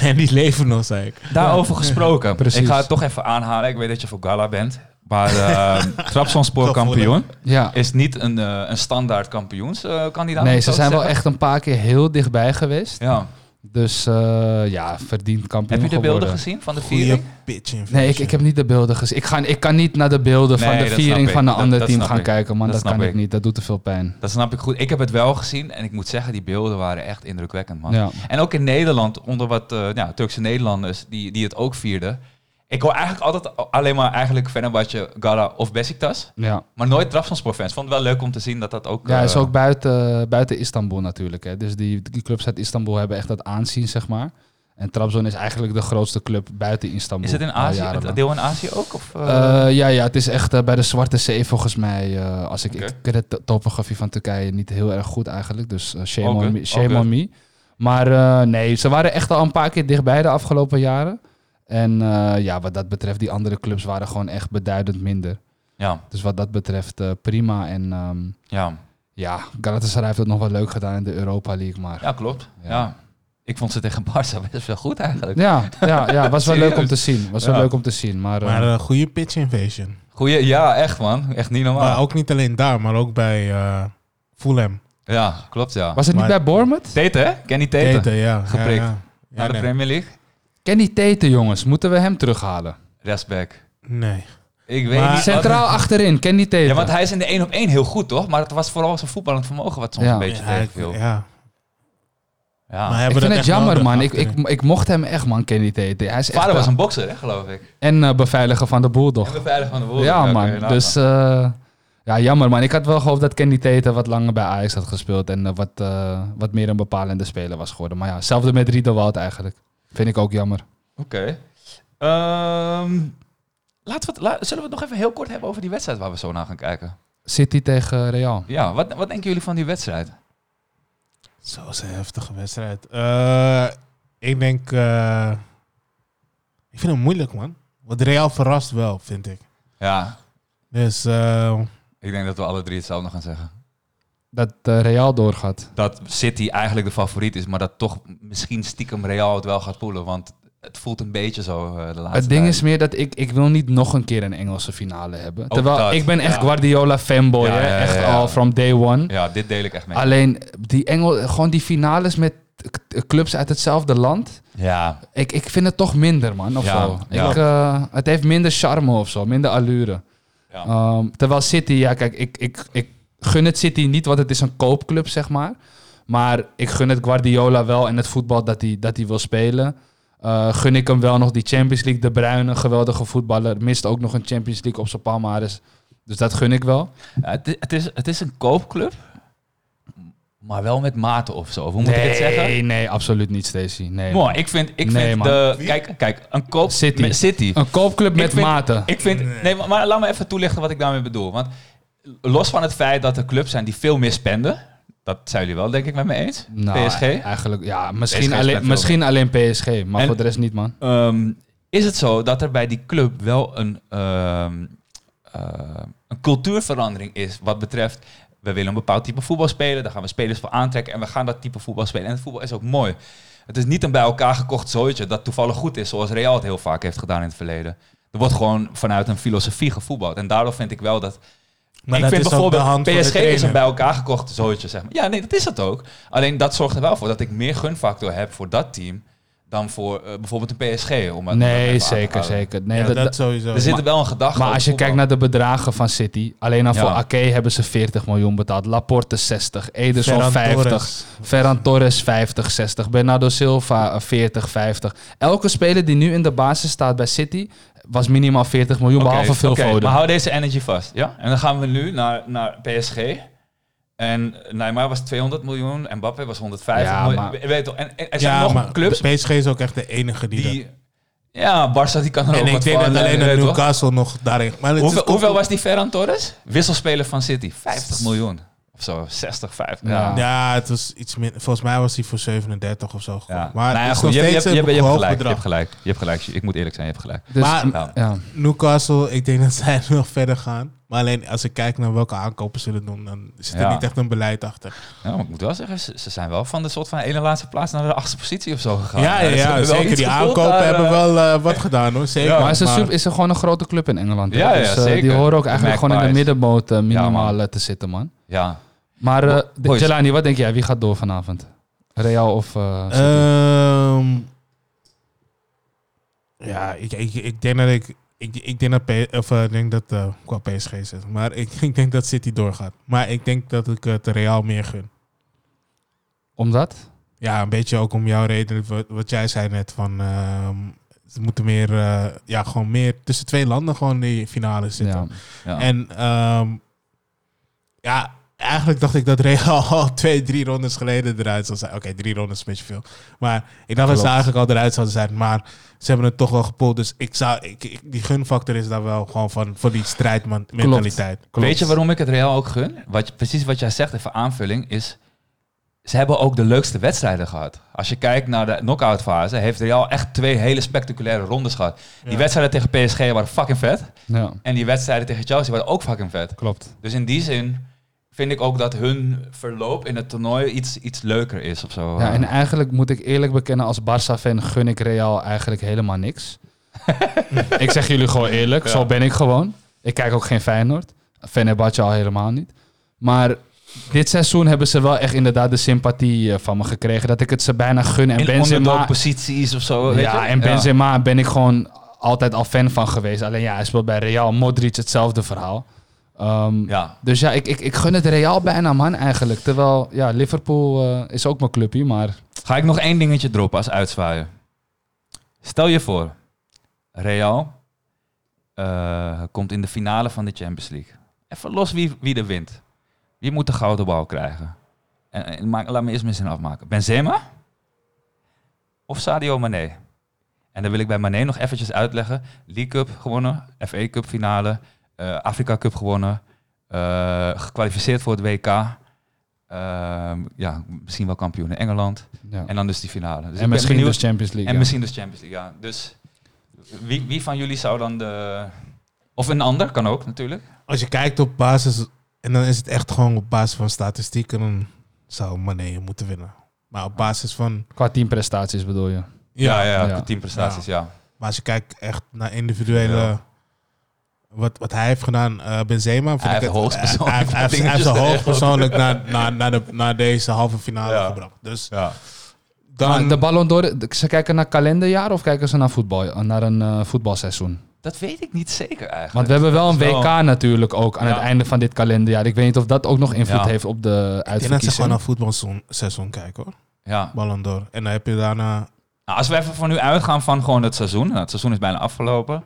en die leven nog, zei ik. Daarover gesproken. Precies. Ik ga het toch even aanhalen. Ik weet dat je voor Gala bent. Maar uh, Trabzonspor kampioen Ja. is niet een, eh, een standaard kampioenskandidaat. Nee, ze zijn wel echt een paar keer heel dichtbij geweest. Ja. Dus eh, ja, verdiend kampioen Heb je de beelden gezien van de viering? pitch Nee, ik, ik heb niet de beelden gezien. Ik, ga, ik kan niet naar de beelden van de viering van een ander dat team gaan ik. kijken, man. Dat kan ik ik. niet. Dat doet te veel pijn. Dat snap ik goed. Ik heb het wel gezien en ik moet zeggen, die beelden waren echt indrukwekkend, man. Ja. En ook in Nederland, onder wat eh, ja, Turkse Nederlanders die, die het ook vierden. Ik hoor eigenlijk altijd alleen maar eigenlijk Fenerbahce, Gala of Besiktas. Ja. Maar nooit Trabzonspor-fans. Vond het wel leuk om te zien dat dat ook... Ja, is eh, ook buiten, buiten Istanbul natuurlijk. Hè. Dus die, die clubs uit Istanbul hebben echt dat aanzien, zeg maar. En Trabzon is eigenlijk de grootste club buiten Istanbul. Is het in Azië? Het deel in Azië ook? Of, eh? Eh, ja, ja, het is echt bij de Zwarte Zee volgens mij. als ik, ik ken de to- topografie van Turkije niet heel erg goed eigenlijk. Dus shame, on me, shame on me. Maar nee, ze waren echt al een paar keer dichtbij de afgelopen jaren. En eh, ja, wat dat betreft, die andere clubs waren gewoon echt beduidend minder. ja, Dus wat dat betreft eh, prima. En ehm, ja. ja, Galatasaray heeft het nog wel leuk gedaan in de Europa League. Maar ja, klopt. Ja. Ja. Ik vond ze tegen Barça best wel goed eigenlijk. ja, ja, ja was wel leuk om te zien. Was wel leuk om te zien. Maar, eh, Maar een goede pitch invasion. Goeie, ja, echt man. Echt niet normaal. Maar ook niet alleen daar, maar ook bij eh Fulham. Ja, klopt ja. was het niet bij Bournemouth? Tete, hè? Kenny Tete. Tete, ja. Geprikt. Ja, ja. Naar de nee. Premier League. Kenny Tete, jongens. Moeten we hem terughalen? Rechtsback. Nee. Ik weet Maar- niet. Centraal achterin, Kenny Tete. Ja, want hij is in de 1 op 1 heel goed, toch? Maar het was vooral zijn voetballend vermogen wat soms Ja. een beetje Ja, ik- tegenviel. Ja. ja. Maar ik vind het jammer, man. Ik, ik, ik mocht hem echt, man, Kenny Tete. Hij is echt Vader was een... een bokser, hè, geloof ik. En eh, beveiliger van de En Bulldog. beveiligd van de woorden. Ja, man. Dus eh, ja, jammer, man. Ik had wel gehoopt dat Kenny Tete wat langer bij Ajax had gespeeld. En eh, wat, eh, wat meer een bepalende speler was geworden. Maar ja, hetzelfde met Riedewald eigenlijk. Vind ik ook jammer. Oké. Ehm, laten we la- zullen we het nog even heel kort hebben over die wedstrijd waar we zo naar gaan kijken? City tegen Real. Ja, wat, wat denken jullie van die wedstrijd? Zo is een heftige wedstrijd. Eh, ik denk... eh, ik vind het moeilijk, man. Want Real verrast wel, vind ik. Ja, Dus eh, ik denk dat we alle drie hetzelfde gaan zeggen. Dat Real doorgaat. Dat City eigenlijk de favoriet is, maar dat toch misschien stiekem Real het wel gaat poelen. Want het voelt een beetje zo eh, de laatste Het ding tijd. is meer dat ik, ik wil niet nog een keer een Engelse finale hebben. Terwijl dat, ik ben echt ja. Guardiola fanboy, Ja, hè? echt al from day one. Ja, dit deel ik echt mee. Alleen die Engel, gewoon die finales met clubs uit hetzelfde land. Ja, Ik, ik vind het toch minder, man. Of Ja, zo. ja. Ik, eh, het heeft minder charme of zo, minder allure. ja. Ehm, terwijl City, ja, kijk, ik, ik, ik gun het City niet, want het is een koopclub, zeg maar. Maar ik gun het Guardiola wel en het voetbal dat hij dat hij wil spelen. Eh, gun ik hem wel nog die Champions League. De Bruyne, geweldige voetballer. Mist ook nog een Champions League op zijn palmares. Dus dat gun ik wel. Het, is- het, is, het is een koopclub, maar wel met mate of zo. Hoe moet ik het zeggen? Nee, nee, absoluut niet, Stacey. Nee, Mooi, ik vind, ik Nee, vind man. de... Kijk, kijk, een koop... City. met City. Een koopclub met Ik vind- mate. Ik vind... Nee, maar, maar laat me even toelichten wat ik daarmee bedoel. Want los van het feit dat er clubs zijn die veel meer spenden... Dat zijn jullie wel, denk ik, met me eens. Nou, PSG. Eigenlijk, ja, misschien, PSG alleen, misschien alleen PSG, maar En- voor de rest niet, man. Ehm, is het zo dat er bij die club wel een, ehm, eh, een cultuurverandering is wat betreft... We willen een bepaald type voetbal spelen, daar gaan we spelers voor aantrekken en we gaan dat type voetbal spelen. En het voetbal is ook mooi. Het is niet een bij elkaar gekocht zooitje dat toevallig goed is, zoals Real het heel vaak heeft gedaan in het verleden. Er wordt gewoon vanuit een filosofie gevoetbald. En daardoor vind ik wel dat Maar ik dat vind is ook de bijvoorbeeld PSG is een bij elkaar gekocht zootje, zeg maar. Ja, nee, dat is het ook. Alleen dat zorgt er wel voor dat ik meer gunfactor heb voor dat team dan voor eh, bijvoorbeeld een PSG. Om het- Nee, zeker, zeker. Nee, ja, dat- dat sowieso. Er zit wel een gedachte maar als je voetbal. kijkt naar de bedragen van City, alleen al voor Ja. Ake hebben ze 40 miljoen betaald. Laporte 60, Ederson Ferran 50, Torres. Ferran Torres 50, 60, Bernardo Silva eh, 40, 50. Elke speler die nu in de basis staat bij City was minimaal 40 miljoen, behalve Phil oké, Foden. Maar hou deze energy vast, ja? En dan gaan we nu naar, naar PSG. En Neymar was 200 miljoen, en Mbappé was 150 Ja, miljoen. maar- Je weet toch, en, en er zijn Ja, nog maar clubs de PSG is ook echt de enige die, die... Ja, Barça die kan er dat... ook En ik wat denk van, dat alleen toch? Newcastle nog daarin... Maar het is Hoeveel, hoeveel was die Ferran Torres? Wisselspeler van City. 50 miljoen. Of zo, 60, 50. Ja. Ja. Ja, het was iets minder. Volgens mij was hij voor 37 of zo. Ja. Maar Nou ja, het is goed, je, hebt- je, hebt- je, hebt- je gelijk, je hebt gelijk. Je hebt gelijk. Ik moet eerlijk zijn, je hebt gelijk. Dus, Maar- ja. Newcastle, ik denk dat zij nog verder gaan. Maar alleen als ik kijk naar welke aankopen ze zullen doen, dan zit er Ja. niet echt een beleid achter. Ja, maar ik moet wel zeggen, ze, ze zijn wel van de soort van ene laatste plaats naar de achtste positie of zo gegaan. ja, ja, zeker. Die aankopen daar, hebben eh, wel eh, wat gedaan hoor. Zeker. Ja. Maar is er, super- is er gewoon een grote club in Engeland. Ja, ja, dus, eh, zeker. Die horen ook eigenlijk gewoon in de middenboot eh, minimaal eh, te zitten, man. Ja. Maar eh, Bo- boys. Jelani, wat denk jij? Wie gaat door vanavond? Real of eh? Ehm, ja, ik, ik, ik denk dat ik. Ik, ik denk dat, P- of, eh, denk dat eh, qua PSG zit. Maar ik, ik denk dat City doorgaat. Maar ik denk dat ik het Real meer gun. Omdat? Ja, een beetje ook om jouw reden, wat, wat jij zei net. Van, ehm, ze moeten meer, eh, ja, gewoon meer tussen twee landen gewoon in die finale zitten. Ja. ja. En ehm, ja, eigenlijk dacht ik dat Real al twee, drie rondes geleden eruit zou zijn. Oké, drie rondes is een beetje veel. Maar ik dacht dat ze eigenlijk al eruit zouden zijn. Maar ze hebben het toch wel gepoeld. Dus ik zou, ik, ik- die gunfactor is daar wel gewoon van, voor die strijdmentaliteit. Klopt. Weet je waarom ik het Real ook gun? Wat, precies wat jij zegt, even aanvulling, is... Ze hebben ook de leukste wedstrijden gehad. Als je kijkt naar de knock-out fase, heeft Real echt twee hele spectaculaire rondes gehad. Die Ja. wedstrijden tegen PSG waren fucking vet. Ja, En die wedstrijden tegen Chelsea waren ook fucking vet. klopt. Dus in die zin vind ik ook dat hun verloop in het toernooi iets, iets leuker is of zo. Ja, en eigenlijk moet ik eerlijk bekennen, als Barça-fan gun ik Real eigenlijk helemaal niks. ik zeg jullie gewoon eerlijk, zo ben ik gewoon. Ik kijk ook geen Feyenoord. Fenerbahce al helemaal niet. Maar dit seizoen hebben ze wel echt inderdaad de sympathie eh, van me gekregen. Dat ik het ze bijna gun. En in Benzema, posities of zo. Weet ja, je? en Benzema ben ik gewoon altijd al fan van geweest. Alleen ja, hij speelt bij Real. Modric hetzelfde verhaal. Ehm, Ja. Dus ja, ik, ik, ik gun het Real bijna, man, eigenlijk. Terwijl, ja, Liverpool eh, is ook mijn clubje, maar... Ga ik nog één dingetje droppen als uitzwaaien. Stel je voor, Real eh, komt in de finale van de Champions League. Even los wie, wie er wint. Wie moet de gouden bal krijgen? En, en maak, laat me eerst mijn zin afmaken. Benzema? Of Sadio Mane? En dan wil ik bij Mane nog eventjes uitleggen. League Cup gewonnen, FA Cup finale, eh, Afrika Cup gewonnen, eh, gekwalificeerd voor het WK. Ehm, ja, misschien wel kampioen in Engeland. Ja. En dan dus die finale. Dus ik en ben misschien benieuwd- dus Champions League. en ja. misschien dus Champions League, ja. Dus wie, wie van jullie zou dan de... Of een ander, kan ook natuurlijk. Als je kijkt op basis, en dan is het echt gewoon op basis van statistieken, dan zou Mane moeten winnen. Maar op basis van... Qua teamprestaties bedoel je. Ja, ja, Ja. teamprestaties, ja. Maar als je kijkt echt naar individuele... Wat, wat hij heeft gedaan, eh Benzema... vind Hij ik heeft het- hij, hij, heeft- hij heeft dingetjes zijn geregeld. hoogpersoonlijk naar, naar, naar, de, naar deze halve finale Ja. gebracht. Dus ja. dan... Maar de Ballon d'Or, ze kijken naar kalenderjaar of kijken ze naar voetbal, eh, naar een eh, voetbalseizoen? Dat weet ik niet zeker eigenlijk. Want we hebben wel een WK natuurlijk ook aan Ja. het einde van dit kalenderjaar. Ik weet niet of dat ook nog invloed Ja. heeft op de ik denk dat ze uitverkiezing. gewoon naar voetbalseizoen kijken hoor. Ja. Ballon d'Or. En dan heb je daarna... Nou, als we even van nu uitgaan van gewoon het seizoen. Nou, het seizoen is bijna afgelopen.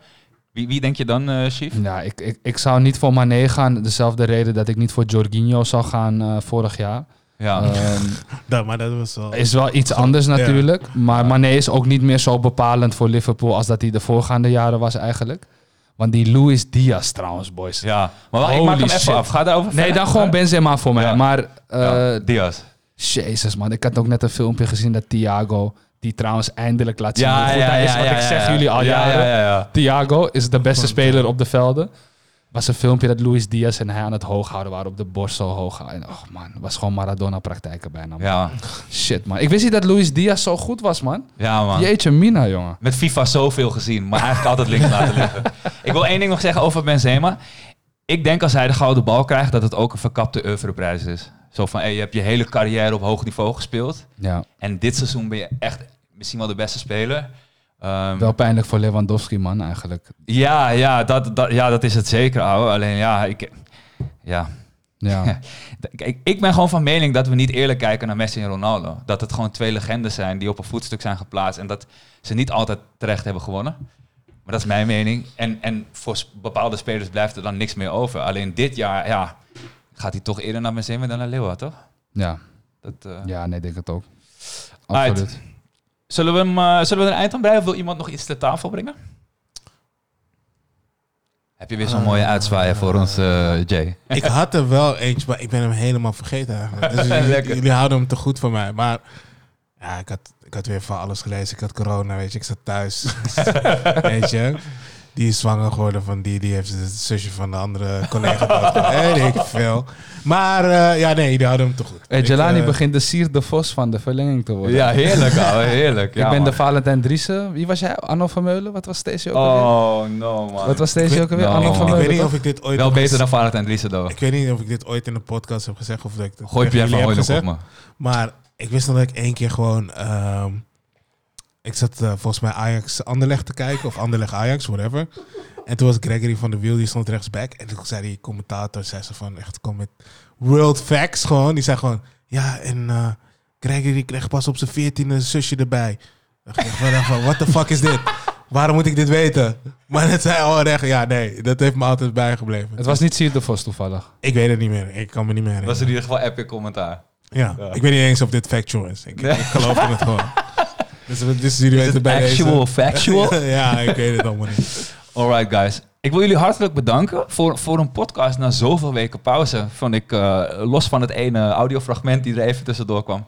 Wie, wie denk je dan, eh Chief? Ja, ik, ik, ik zou niet voor Mané gaan. Dezelfde reden dat ik niet voor Jorginho zou gaan eh, vorig jaar. Ja. Ehm, Dat, maar dat was wel... is wel iets anders natuurlijk. Maar Mané is ook niet meer zo bepalend voor Liverpool als dat hij de voorgaande jaren was eigenlijk. Want die Luis Diaz trouwens, boys. ja. Maar wacht, ik Holy maak hem shit. even af. Ga daarover Nee, verder. dan gewoon Benzema voor mij. Ja. Maar eh, Ja, Diaz. Jezus man, ik had ook net een filmpje gezien dat Thiago, die trouwens eindelijk laat zien Ja, hoe goed ja, hij is. ja, Wat ja, ik zeg ja. jullie al Ja, jaren. ja, ja, ja. Thiago is de beste speler op de velden. Was een filmpje dat Luis Diaz en hij aan het hoog houden waren op de borst zo hoog. En oh man, het was gewoon Maradona-praktijken bijna. man. Ja, Shit man, ik wist niet dat Luis Diaz zo goed was man. ja man. Jeetje mina jongen. Met FIFA zoveel gezien, maar eigenlijk altijd links laten liggen. Ik wil één ding nog zeggen over Benzema. Ik denk als hij de gouden bal krijgt, dat het ook een verkapte oeuvreprijs is. Zo van, hey, je hebt je hele carrière op hoog niveau gespeeld. Ja, En dit seizoen ben je echt misschien wel de beste speler. Ehm, wel pijnlijk voor Lewandowski man eigenlijk. ja, ja dat, dat, ja, dat is het zeker, ouwe. Alleen ja, ik, ja. Ja, Kijk, ik ben gewoon van mening dat we niet eerlijk kijken naar Messi en Ronaldo. Dat het gewoon twee legendes zijn die op een voetstuk zijn geplaatst. En dat ze niet altijd terecht hebben gewonnen. Maar dat is mijn mening. En, en voor bepaalde spelers blijft er dan niks meer over. Alleen dit jaar, ja, gaat hij toch eerder naar Benzema dan naar Leeuwen, toch? ja, Dat, eh, ja, nee, denk het ook. Absoluut. Zullen, we hem, eh, zullen we er een eind aan breien of wil iemand nog iets ter tafel brengen? Heb je weer zo'n mooie uitzwaaier voor ons, eh, Jay? Ik had er wel eentje, maar ik ben hem helemaal vergeten eigenlijk. Dus jullie, jullie houden hem te goed voor mij. Maar ja, ik had, ik had weer van alles gelezen. Ik had corona, weet je. Ik zat thuis. weet je. Die is zwanger geworden van die. Die heeft het zusje van de andere collega. Weet ik veel. Maar eh, ja, nee, jullie houden hem te goed. Hey, Ik, Jelani eh, begint de Sier de Vos van de verlenging te worden. Ja, heerlijk, ouwe, heerlijk. ik ben de Valentijn Driessen. Wie was jij? Arno Vermeulen? Wat was deze ook alweer? Oh, no, man. Wat was deze ook alweer? No. Arno Ik Ik Vermeulen. weet niet toch? of ik dit ooit Wel beter dan Valentijn Driessen, though. Ik weet niet of ik dit ooit in de podcast heb gezegd of dat ik het Gooi Pierre van Hooydonk op gezegd. me. Maar ik wist nog dat ik één keer gewoon... ehm, ik zat eh, volgens mij Ajax Anderlecht te kijken. Of Anderlecht Ajax, whatever. En toen was Gregory van der Wiel, die stond rechtsback. En toen zei die commentator, zei ze van echt, kom met world facts gewoon. Die zei gewoon, ja en eh, Gregory kreeg pas op zijn veertiende zusje erbij. Dan dacht ik echt van, what the fuck is dit? waarom moet ik dit weten? Maar het zei al recht, ja nee, dat heeft me altijd bijgebleven. Het was niet Siert de Vos toevallig. Ik weet het niet meer, ik kan me niet meer Dat was herinneren. in ieder geval epic commentaar. Ja. Ja. ik weet niet eens of dit factual is. Ik, ik geloof in het gewoon. Dus, dus jullie Is weten het bij actual deze. factual? ja, ik weet het allemaal niet. Alright guys. Ik wil jullie hartelijk bedanken voor, voor een podcast na zoveel weken pauze. Vond ik, eh, los van het ene audiofragment die er even tussendoor kwam,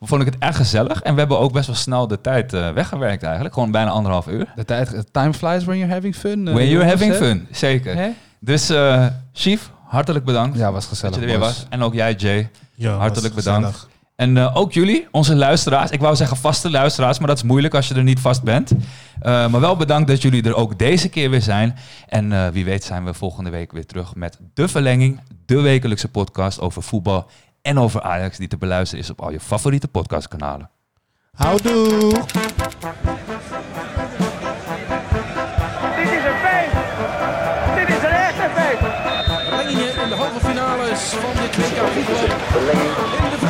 vond ik het erg gezellig. En we hebben ook best wel snel de tijd eh, weggewerkt eigenlijk. Gewoon bijna anderhalf uur. De tijd, time flies when you're having fun. eh, When you're having fun, zeker. Dus eh Chief, hartelijk bedankt Ja, was gezellig. dat je er weer was. En ook jij Jay. Ja, Hartelijk was bedankt. gezellig. En eh, ook jullie, onze luisteraars. Ik wou zeggen vaste luisteraars, maar dat is moeilijk als je er niet vast bent. Eh, maar wel bedankt dat jullie er ook deze keer weer zijn. En eh, wie weet zijn we volgende week weer terug met De Verlenging. De wekelijkse podcast over voetbal en over Ajax. Die te beluisteren is op al je favoriete podcastkanalen. Houdoe! Dit is een feit. Dit is een echte. Verlengingen in de halve finales van dit WK voetbal. In de verlenging